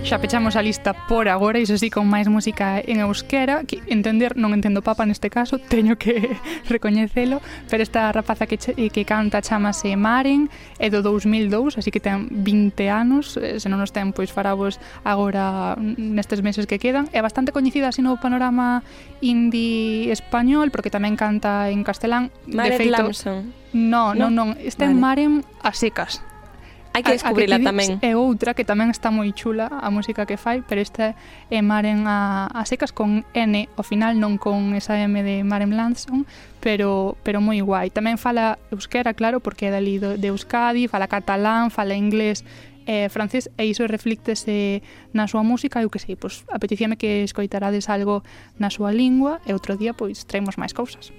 Xa pechamos a lista por agora, iso sí, con máis música en euskera, que entender, non entendo papa neste caso, teño que recoñecelo, pero esta rapaza que, que canta chamase Maren, é do 2002, así que ten 20 anos, eh, se non os ten, pois farabos agora nestes meses que quedan. É bastante coñecida así no panorama indie español, porque tamén canta en castelán.
Maren
de feito,
Lamson.
No, non, non, está vale. en Maren a secas
hai que
descubrirla a,
tamén.
É outra que tamén está moi chula a música que fai, pero esta é Maren a, a secas con N, ao final non con esa M de Maren Lanson, pero pero moi guai. Tamén fala euskera, claro, porque é dali de Euskadi, fala catalán, fala inglés, eh, francés e iso reflíctese na súa música eu que sei, pois apetecíame que escoitarades algo na súa lingua e outro día pois traemos máis cousas.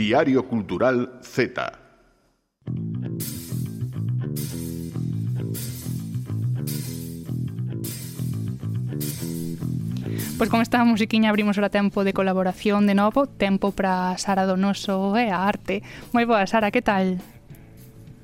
Diario Cultural Z.
Pois con esta musiquiña abrimos ora tempo de colaboración de novo, tempo para Sara Donoso e a arte. Moi boa, Sara, que tal?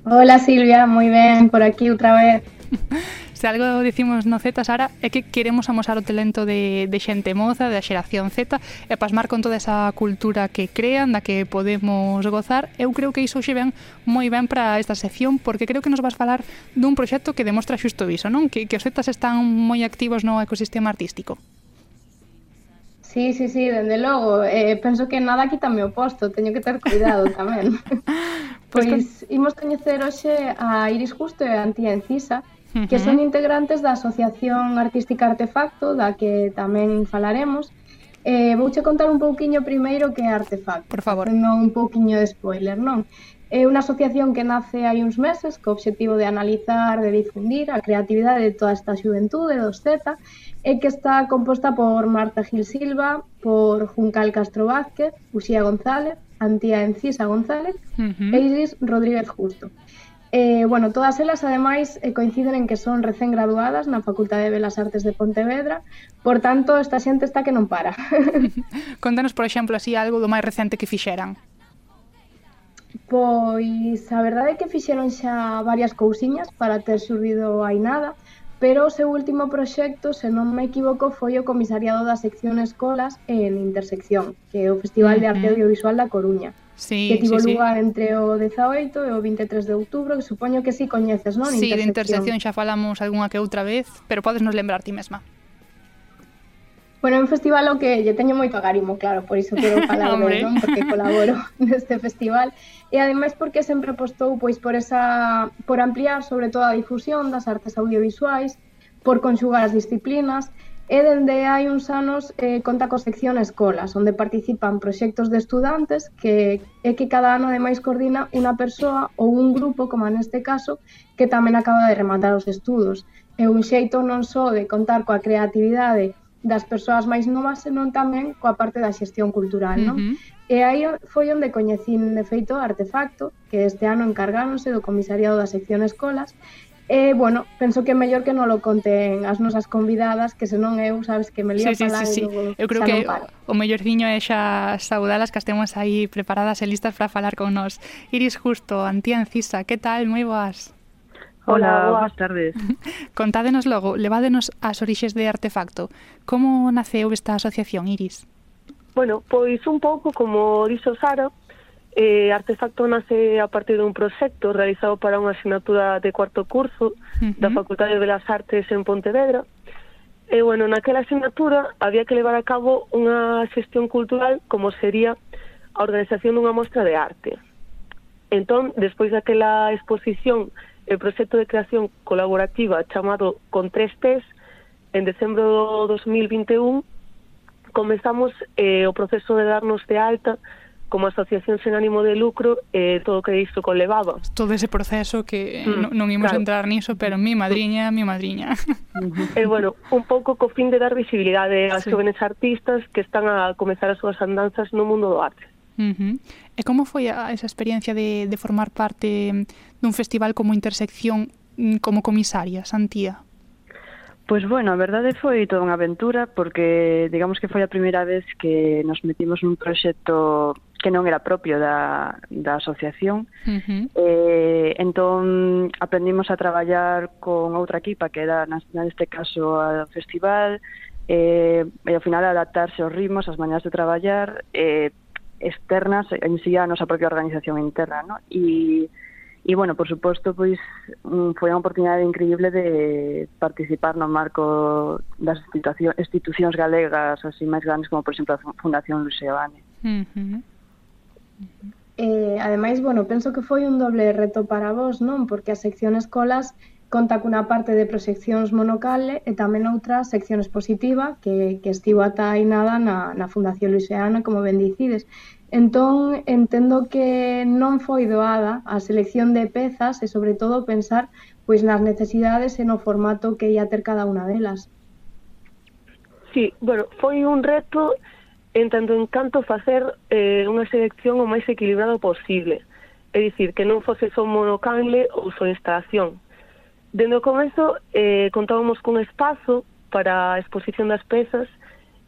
Hola Silvia, moi ben, por aquí outra vez.
Se algo dicimos no Z, Sara, é que queremos amosar o talento de, de xente moza, da xeración Z, e pasmar con toda esa cultura que crean, da que podemos gozar. Eu creo que iso xe ven moi ben para esta sección, porque creo que nos vas falar dun proxecto que demostra xusto iso, non? Que, que os Zetas están moi activos no ecosistema artístico.
Sí, sí, sí, dende logo. Eh, penso que nada aquí tamén o posto, teño que ter cuidado tamén. pois pues, pois imos coñecer hoxe a Iris Justo e a Antía Encisa, que son integrantes da Asociación Artística Artefacto, da que tamén falaremos. Eh, vouche contar un pouquiño primeiro que é Artefacto.
Por favor.
Non un pouquiño de spoiler, non? É unha asociación que nace hai uns meses co obxectivo de analizar, de difundir a creatividade de toda esta xuventude dos Z e que está composta por Marta Gil Silva, por Juncal Castro Vázquez, Uxía González, Antía Encisa González
uh -huh.
e Iris Rodríguez Justo. Eh, bueno, todas elas ademais eh, coinciden en que son recén graduadas na Facultade de Belas Artes de Pontevedra, por tanto esta xente está que non para.
Contanos, por exemplo, así algo do máis recente que fixeran.
Pois a verdade é que fixeron xa varias cousiñas para ter subido aí nada, pero o seu último proxecto, se non me equivoco, foi o comisariado da sección Escolas en Intersección, que é o Festival de Arte Audiovisual da Coruña
sí,
que tivo
sí,
lugar sí. entre o 18 e o 23 de outubro, que supoño que si sí coñeces, non?
Sí, de intersección xa falamos algunha que outra vez, pero podes nos lembrar ti mesma.
Bueno, é un festival o que lle teño moito agarimo, claro, por iso quero falar de, non? Porque colaboro neste festival e ademais porque sempre apostou pois por esa por ampliar sobre todo a difusión das artes audiovisuais, por conxugar as disciplinas e dende hai uns anos eh, conta co sección escolas, onde participan proxectos de estudantes que é que cada ano ademais coordina unha persoa ou un grupo, como neste caso, que tamén acaba de rematar os estudos. É un xeito non só de contar coa creatividade das persoas máis novas, senón tamén coa parte da xestión cultural, non?
Uh -huh.
E aí foi onde coñecín de feito artefacto, que este ano encargáronse do comisariado da sección escolas, E, bueno, penso que é mellor que non lo conten as nosas convidadas, que senón eu, sabes, que me lío
sí, sí,
falar
sí, sí.
Logo,
eu creo que
o,
o mellor viño é xa saudalas que estemos aí preparadas e listas para falar con nós. Iris Justo, Antía Encisa, que tal? Moi boas.
Hola, Hola, boas tardes.
Contádenos logo, levádenos as orixes de Artefacto. Como naceu esta asociación, Iris?
Bueno, pois un pouco como dixo Sara, Eh, Artefacto nace a partir dun proxecto realizado para unha asignatura de cuarto curso uh -huh. da Facultade de Belas Artes en Pontevedra. E, bueno, naquela asignatura había que levar a cabo unha xestión cultural como sería a organización dunha mostra de arte. Entón, despois daquela exposición, o proxecto de creación colaborativa chamado Con tres Ts, en decembro do 2021, comezamos eh, o proceso de darnos de alta como asociación sen ánimo de lucro eh, todo o que isto conlevaba.
Todo ese proceso que
eh,
mm, non, non imos
claro.
entrar niso, pero mi madriña, mi madriña.
E eh, bueno, un pouco co fin de dar visibilidade ás
sí.
jóvenes artistas que están a comezar as súas andanzas no mundo do arte.
Uh -huh. E como foi a, esa experiencia de, de formar parte mm, dun festival como intersección mm, como comisaria, Santía?
Pois pues bueno, a verdade foi toda unha aventura porque digamos que foi a primeira vez que nos metimos nun proxecto que non era propio da, da asociación.
Uh -huh.
eh, entón, aprendimos a traballar con outra equipa, que era, neste caso, a festival, eh, e ao final adaptarse aos ritmos, as maneras de traballar, eh, externas en sí a nosa propia organización interna, ¿no? E, e bueno, por suposto, pois mm, foi unha oportunidade increíble de participar no marco das institucións galegas así máis grandes como, por exemplo, a Fundación Luxeoane. Uh
-huh.
Eh, ademais, bueno, penso que foi un doble reto para vos, non? Porque a sección escolas conta cunha parte de proxeccións monocale e tamén outra sección expositiva que, que estivo ata aí nada na, na Fundación Luiseana, como ben dicides. Entón, entendo que non foi doada a selección de pezas e, sobre todo, pensar pois nas necesidades e no formato que ia ter cada unha delas.
Sí, bueno, foi un reto entando en canto facer eh, unha selección o máis equilibrado posible, é dicir, que non fose só monocanle ou só instalación. Dende o comezo, eh, contábamos cun espazo para a exposición das pezas,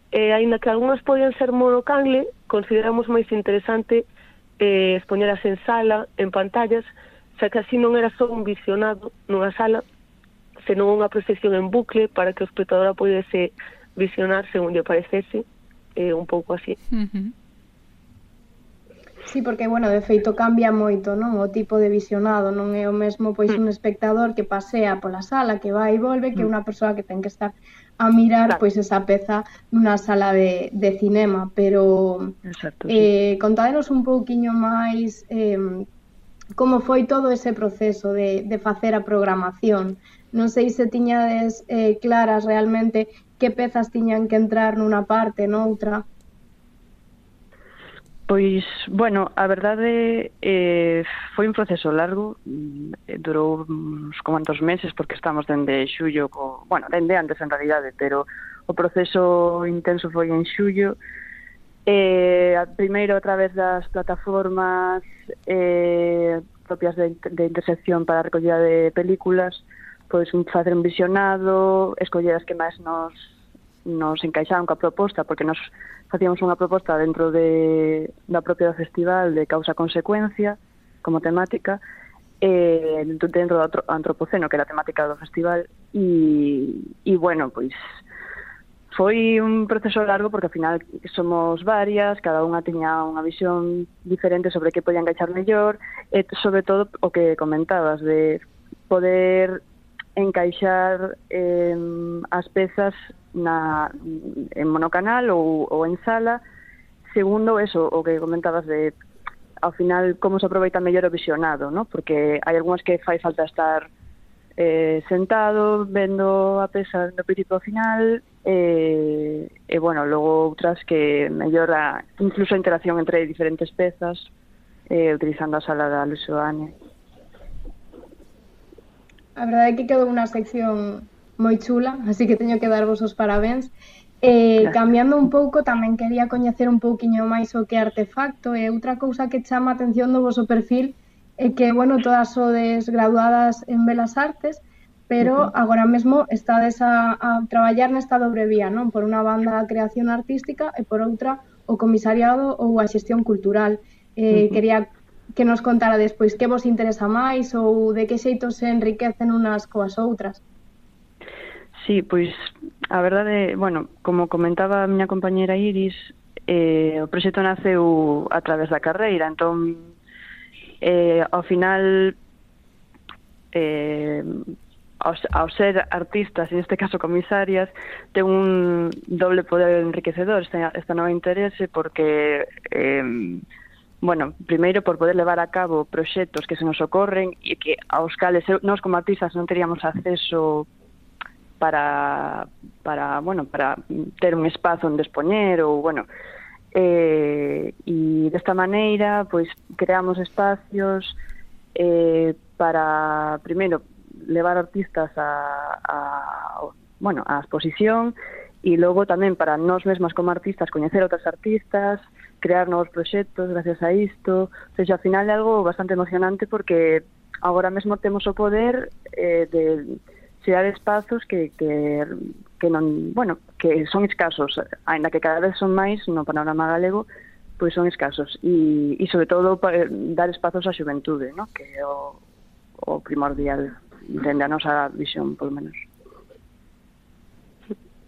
e eh, aínda que algunhas podían ser monocanle, consideramos máis interesante eh, expoñeras en sala, en pantallas, xa que así non era só un visionado nunha sala, senón unha procesión en bucle para que o espectador a pudese visionar según lle parecese eh, un pouco así.
Uh -huh.
Sí, porque, bueno, de feito cambia moito, non? O tipo de visionado non é o mesmo pois mm. un espectador que pasea pola sala, que vai e volve, que mm. unha persoa que ten que estar a mirar pois esa peza nunha sala de, de cinema, pero
Exacto,
eh, contádenos un pouquiño máis eh, como foi todo ese proceso de, de facer a programación. Non sei se tiñades eh, claras realmente que pezas tiñan que entrar nunha parte, noutra?
Pois, bueno, a verdade eh, foi un proceso largo, mm, durou uns comandos meses porque estamos dende xullo, co, bueno, dende antes en realidade, pero o proceso intenso foi en xullo, eh, primeiro a través das plataformas eh, propias de, de intersección para a recollida de películas, pois facer un visionado, escoller as que máis nos nos encaixaron coa proposta, porque nos facíamos unha proposta dentro de, da propia do festival de causa-consecuencia, como temática, eh, dentro do antropoceno, que era a temática do festival, e, e bueno, pois foi un proceso largo porque ao final somos varias, cada unha tiña unha visión diferente sobre que podía encaixar mellor e sobre todo o que comentabas de poder encaixar eh, as pezas na, en monocanal ou, ou en sala. Segundo, eso, o que comentabas de ao final como se aproveita mellor o visionado, ¿no? porque hai algunhas que fai falta estar eh, sentado, vendo a peza do principio ao final, e, eh, eh, bueno, logo outras que mellora incluso a interacción entre diferentes pezas, eh, utilizando a sala da Luis Oane.
A verdade é que quedou unha sección moi chula, así que teño que darvos os parabéns. Eh,
Gracias.
cambiando un pouco, tamén quería coñecer un pouquiño máis o que artefacto e outra cousa que chama a atención do voso perfil é que, bueno, todas sodes graduadas en Belas Artes, pero agora mesmo estades a, a traballar nesta dobre vía, non? Por unha banda a creación artística e por outra o comisariado ou a xestión cultural. Eh,
uh -huh.
Quería que nos contara despois que vos interesa máis ou de que xeito se enriquecen unas coas outras.
Sí, pois a verdade, bueno, como comentaba a miña compañeira Iris, eh, o proxecto naceu a través da carreira, entón eh, ao final eh, ao, ao ser artistas, en este caso comisarias, ten un doble poder enriquecedor, está, esta no interese porque eh, bueno, primeiro por poder levar a cabo proxectos que se nos ocorren e que aos cales nós como artistas non teríamos acceso para para, bueno, para ter un espazo onde expoñer ou bueno, eh, e desta maneira pois creamos espacios eh, para primeiro levar artistas a, a bueno, a exposición e logo tamén para nós mesmas como artistas coñecer outras artistas, crear novos proxectos gracias a isto. O sea, ao final é algo bastante emocionante porque agora mesmo temos o poder eh, de xerar espazos que, que, que non, bueno, que son escasos, aínda que cada vez son máis no panorama galego, pois son escasos e, e sobre todo eh, dar espazos á xuventude, no? que é o, o primordial dende a nosa visión, polo menos.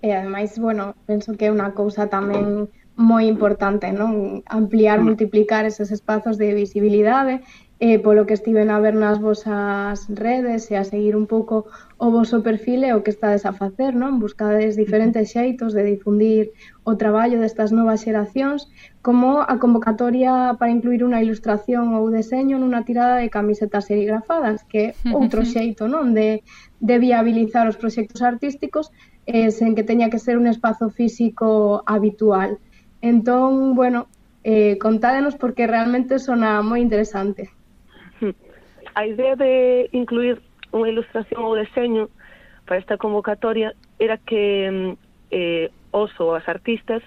E ademais, bueno, penso que é unha cousa tamén moi importante, non? Ampliar,
mm.
multiplicar eses espazos de visibilidade eh, polo que estiven a ver nas vosas redes e a seguir un pouco o voso perfil e o que estades a facer, non? Buscades diferentes xeitos de difundir o traballo destas novas xeracións, como a convocatoria para incluir unha ilustración ou deseño nunha tirada de camisetas serigrafadas, que é outro xeito, non? De, de viabilizar os proxectos artísticos eh, sen que teña que ser un espazo físico habitual. Entón, bueno, eh, contádenos porque realmente sona moi interesante.
A idea de incluir unha ilustración ou deseño para esta convocatoria era que mm, eh, os ou as artistas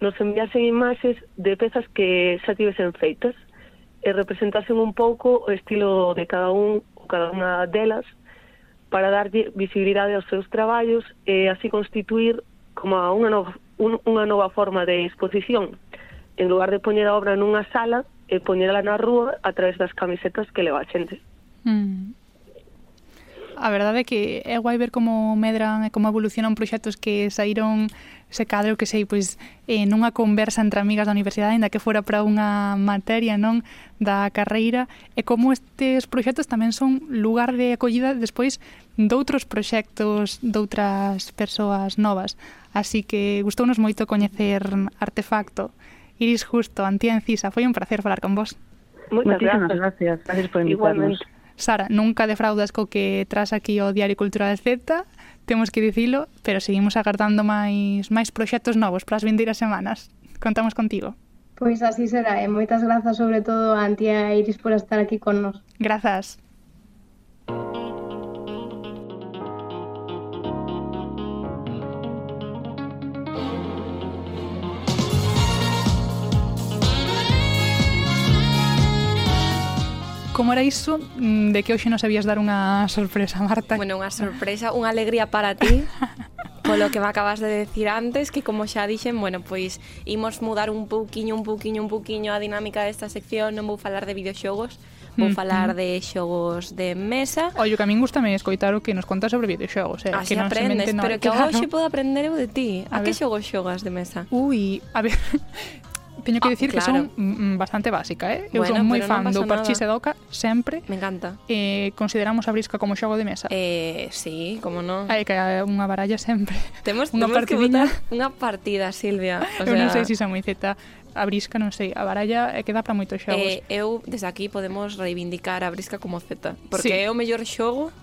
nos enviasen imaxes de pezas que xa tivesen feitas e representasen un pouco o estilo de cada un ou cada unha delas para dar visibilidade aos seus traballos e así constituir como unha nova un, unha nova forma de exposición. En lugar de poñer a obra nunha sala, e poñerla na rúa a través das camisetas que leva a xente.
Mm a verdade é que é guai ver como medran e como evolucionan proxectos que saíron se cadre o que sei, pois eh, nunha conversa entre amigas da universidade, ainda que fora para unha materia non da carreira, e como estes proxectos tamén son lugar de acollida despois doutros proxectos doutras persoas novas. Así que gustounos moito coñecer Artefacto. Iris Justo, Antía Encisa, foi un placer falar con vos.
Moitas gracias.
gracias. Gracias por invitarnos.
Igualmente.
Sara, nunca defraudas co que tras aquí o Diario Cultural Z, temos que dicilo, pero seguimos agardando máis máis proxectos novos para as vindeiras semanas. Contamos contigo.
Pois así será, e moitas grazas sobre todo a Antía Iris por estar aquí con nos.
Grazas. Como era iso mm, de que hoxe nos sabías dar unha sorpresa, Marta?
Bueno, unha sorpresa, unha alegría para ti. polo que me acabas de decir antes, que como xa dixen, bueno, pois imos mudar un pouquiño, un pouquiño, un pouquiño a dinámica desta sección, non vou falar de videoxogos, vou
mm-hmm.
falar de xogos de mesa.
Ollo, que a min gustame escoitar o que nos contas sobre videoxogos, eh?
Así
que non
aprendes,
no,
pero que
claro.
hoxe podo aprender eu de ti.
A,
a que xogos xogas de mesa?
Ui, a ver, teño que decir
ah,
claro. que son mm, bastante básica, eh? Eu
bueno,
son moi fan no
do
parchís e doca, sempre.
Me encanta.
Eh, consideramos a brisca como xogo de mesa.
Eh, sí, como non.
Hai que unha baralla sempre.
Temos,
unha
temos que botar unha partida, Silvia. O
eu
sea...
non sei se si zeta a brisca, non sei, a baralla eh, é que dá para moitos xogos.
Eh, eu, desde aquí, podemos reivindicar a brisca como Z, porque
sí.
é o mellor xogo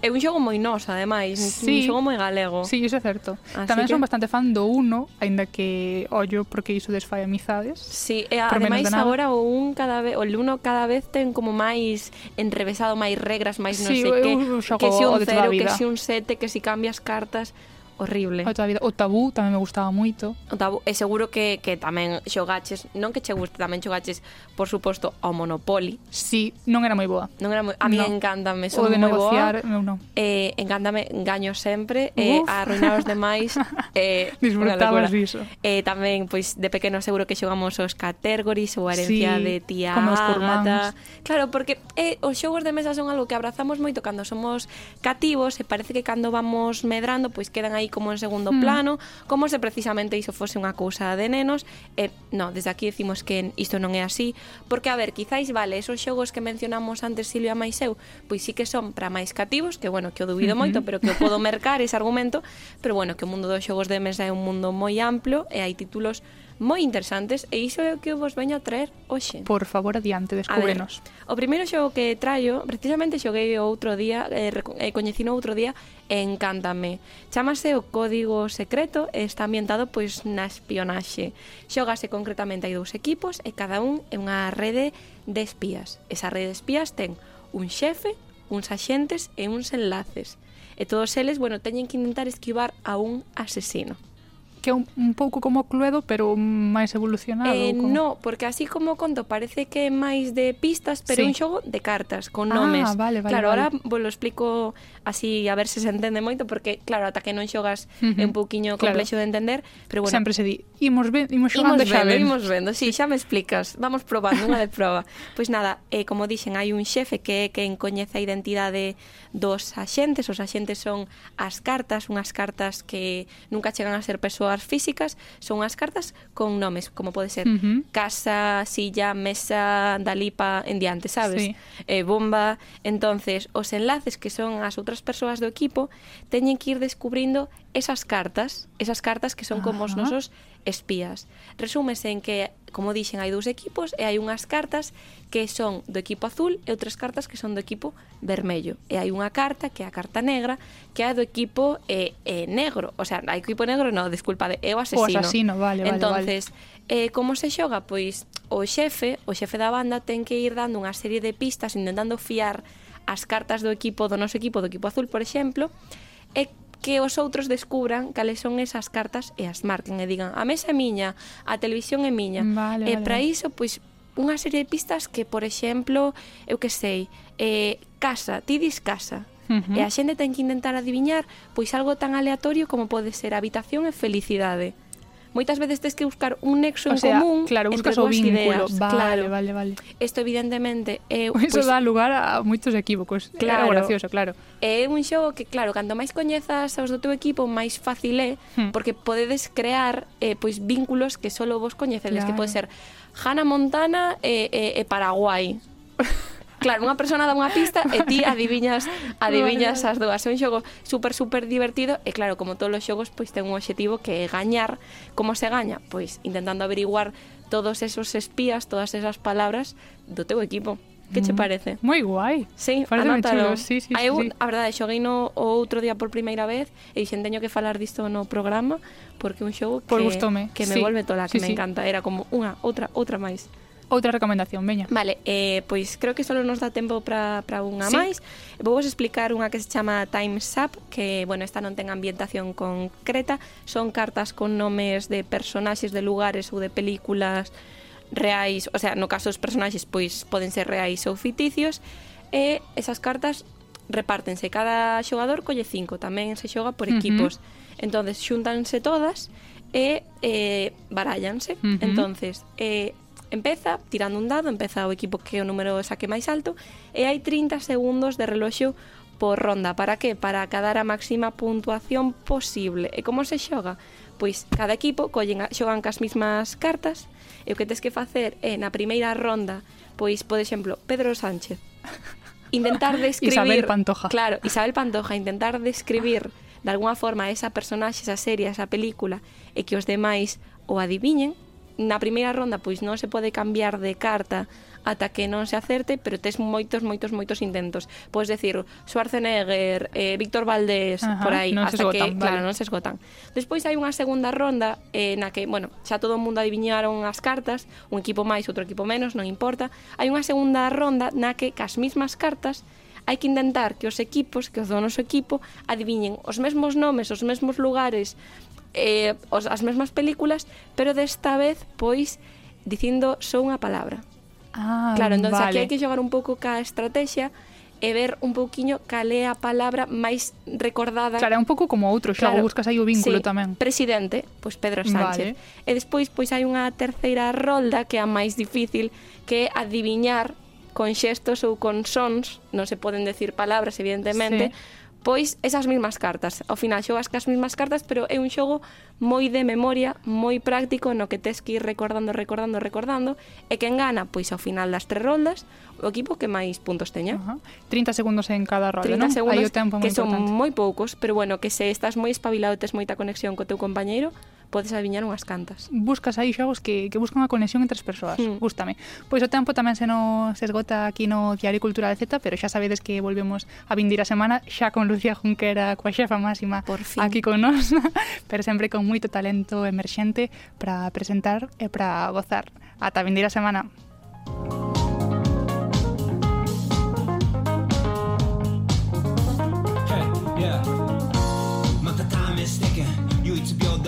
É un xogo moi nos, ademais,
sí,
un xogo moi galego.
Sí, iso é certo.
Así
Tamén
que...
son bastante fan do 1, aínda que ollo porque iso desfai amizades.
Sí, e ademais agora o un cada vez, o Uno cada vez ten como máis enrevesado, máis regras, máis non
sí,
sei que, que si un 0, que si un 7, que si cambias cartas, horrible.
A vida. O tabú tamén me gustaba moito.
O tabú, e seguro que, que tamén xogaches, non que che guste, tamén xogaches, por suposto, ao Monopoly.
Sí, non era moi boa.
Non era moi, a mí
no.
encántame, son moi boa.
non, non.
Eh, encántame, gaño sempre, eh,
Uf.
arruinar os demais. eh,
Disfrutabas diso.
Eh, tamén, pois, de pequeno seguro que xogamos os categories ou a herencia
sí,
de tía Ágata. Claro, porque eh, os xogos de mesa son algo que abrazamos moito cando somos cativos e parece que cando vamos medrando, pois quedan aí como en segundo
mm.
plano, como se precisamente iso fose unha cousa de nenos, e no, desde aquí decimos que isto non é así, porque a ver, quizáis vale, esos xogos que mencionamos antes Silvia máis eu, pois sí que son para máis cativos, que bueno, que o dubido
uh
moito, pero que o podo mercar ese argumento, pero bueno, que o mundo dos xogos de mesa é un mundo moi amplo e hai títulos moi interesantes e iso é o que vos veño a traer hoxe.
Por favor, adiante, descúbrenos.
Ver, o primeiro xogo que traio, precisamente xoguei outro día, eh, eh coñecino outro día, e encántame. Chámase o Código Secreto e está ambientado pois na espionaxe. Xógase concretamente hai dous equipos e cada un é unha rede de espías. Esa rede de espías ten un xefe, uns axentes e uns enlaces. E todos eles, bueno, teñen que intentar esquivar a un asesino
que é un, un pouco como Cluedo, pero máis evolucionado?
Eh,
como...
No, porque así como conto parece que é máis de pistas, pero
sí.
un xogo de cartas, con
ah,
nomes.
Vale, vale,
claro,
vale.
ahora vos lo explico así a ver se se entende moito, porque claro, ata que non xogas
uh -huh.
é un pouquiño complexo claro. de entender, pero bueno.
Sempre se di, imos, ben, imos xogando
imos
xa
vendo,
ben.
Imos vendo, sí, xa me explicas, vamos probando unha de proba. Pois pues nada, eh, como dixen, hai un xefe que é quen coñece a identidade dos axentes, os axentes son as cartas, unhas cartas que nunca chegan a ser persoas persoas físicas son as cartas con nomes, como pode ser
uh -huh.
casa, silla, mesa, dalipa, en diante, sabes?
Sí.
Eh, bomba. Entonces, os enlaces que son as outras persoas do equipo teñen que ir descubrindo esas cartas, esas cartas que son como uh
-huh.
os nosos espías. Resúmese en que como dixen, hai dous equipos e hai unhas cartas que son do equipo azul e outras cartas que son do equipo vermello. E hai unha carta que é a carta negra que é do equipo eh, eh, negro. O sea, hai equipo negro, no, desculpade, é o asesino.
O asesino, vale, vale.
Entonces, vale. Eh, como se xoga? Pois o xefe, o xefe da banda ten que ir dando unha serie de pistas intentando fiar as cartas do equipo, do noso equipo, do equipo azul, por exemplo, e que os outros descubran cales son esas cartas e as marquen e digan a mesa é miña, a televisión é miña.
Vale,
e
vale.
para iso, pois, unha serie de pistas que, por exemplo, eu que sei, eh, casa, ti dis casa,
Uh.
E a xente ten que intentar adiviñar pois algo tan aleatorio como pode ser habitación e felicidade moitas veces tes que buscar un nexo
o
en
sea,
común
claro, buscas entre
o
vínculo.
Ideas.
Vale,
claro.
vale, vale.
Isto evidentemente é eh,
Eso
pues,
dá lugar a moitos equívocos. Claro,
é
gracioso, claro.
É un xogo que claro, cando máis coñezas aos do teu equipo, máis fácil é
hmm.
porque podedes crear eh, pois vínculos que só vos coñecedes,
claro.
que pode ser Hannah Montana e, e, e Paraguai. Claro, unha persona dá unha pista e ti adiviñas adiviñas as dúas. É un xogo super super divertido e claro, como todos os xogos, pois ten un obxectivo que é gañar. Como se gaña? Pois intentando averiguar todos esos espías, todas esas palabras do teu equipo. Que che
mm.
parece?
Moi guai.
Sí,
Parece chulo. Sí, sí,
eu,
sí.
a verdade, xoguei no o outro día por primeira vez e dixen teño que falar disto no programa porque un xogo que,
por gustome.
que me
sí.
volve tola, que
sí,
me
sí.
encanta. Era como unha, outra, outra máis
outra recomendación, veña.
Vale, eh, pois creo que solo nos dá tempo para unha
sí.
máis. Vou vos explicar unha que se chama Time's Up, que, bueno, esta non ten ambientación concreta, son cartas con nomes de personaxes de lugares ou de películas reais, o sea, no caso os personaxes pois poden ser reais ou ficticios, e esas cartas repártense, cada xogador colle cinco, tamén se xoga por equipos. Uh -huh. Entonces, xúntanse todas e eh, barállanse.
Uh -huh.
Entonces, eh, Empeza, tirando un dado, empeza o equipo que o número saque máis alto e hai 30 segundos de reloxo por ronda. Para que? Para acadar a máxima puntuación posible. E como se xoga? Pois cada equipo collen, a, xogan cas mismas cartas e o que tes que facer é na primeira ronda, pois, por exemplo, Pedro Sánchez. Intentar describir...
Isabel Pantoja.
Claro, Isabel Pantoja, intentar describir de alguna forma esa personaxe, esa serie, esa película e que os demais o adiviñen na primeira ronda pois non se pode cambiar de carta ata que non se acerte, pero tes moitos, moitos, moitos intentos. Podes decir Schwarzenegger, eh, Víctor Valdés,
Ajá,
por aí, hasta
esgotan,
que,
vale.
claro, non se esgotan. Despois hai unha segunda ronda eh, na que, bueno, xa todo o mundo adiviñaron as cartas, un equipo máis, outro equipo menos, non importa. Hai unha segunda ronda na que cas mismas cartas hai que intentar que os equipos, que os do noso equipo, adiviñen os mesmos nomes, os mesmos lugares eh, os, as mesmas películas, pero desta vez, pois, dicindo só unha palabra.
Ah,
claro, entón
vale.
aquí hai que xogar un pouco ca estrategia e ver un pouquiño cal é a palabra máis recordada.
Claro, é un pouco como outro xogo, claro, buscas aí o vínculo
sí,
tamén.
Presidente, pois Pedro Sánchez.
Vale.
E despois pois hai unha terceira rolda que é a máis difícil, que é adiviñar con xestos ou con sons, non se poden decir palabras, evidentemente, sí pois esas mesmas cartas. Ao final xogas cas mesmas cartas, pero é un xogo moi de memoria, moi práctico, no que tes que ir recordando, recordando, recordando, e quen gana, pois ao final das tres rondas, o equipo que máis puntos teña.
Uh 30 segundos en cada rolda,
30
non?
segundos,
Hai o tempo
que
importante.
son moi poucos, pero bueno, que se estás moi espabilado e tes moita conexión co teu compañeiro, podes adiviñar unhas cantas.
Buscas aí xogos que, que buscan a conexión entre as persoas,
mm.
gústame. Pois o tempo tamén se nos se esgota aquí no Diario Cultural Z, pero xa sabedes que volvemos a vindir a semana xa con Lucía Junquera, coa xefa máxima
Por fin.
aquí con nós, pero sempre con moito talento emerxente para presentar e para gozar. Ata vindir a semana.
Thank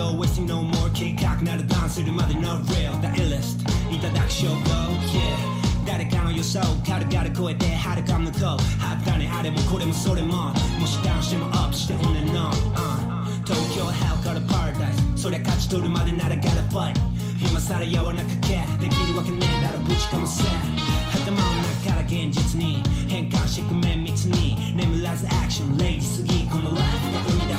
唯一平等 wasting no more 計画なるダンスするまで no real the illest いただく証拠 yeah 誰かの予想軽々超えて遥か向こうはったねあれもこれもそれももしダウンしてもアップして on and on、uh、東京 hell から paradise そりゃ勝ち取るまでなら gotta fight 今さら柔らかけできるわけねえだろぶちかませ頭の中から現実に変換してく綿密に眠らずアクションレイジすぎこのライフが生み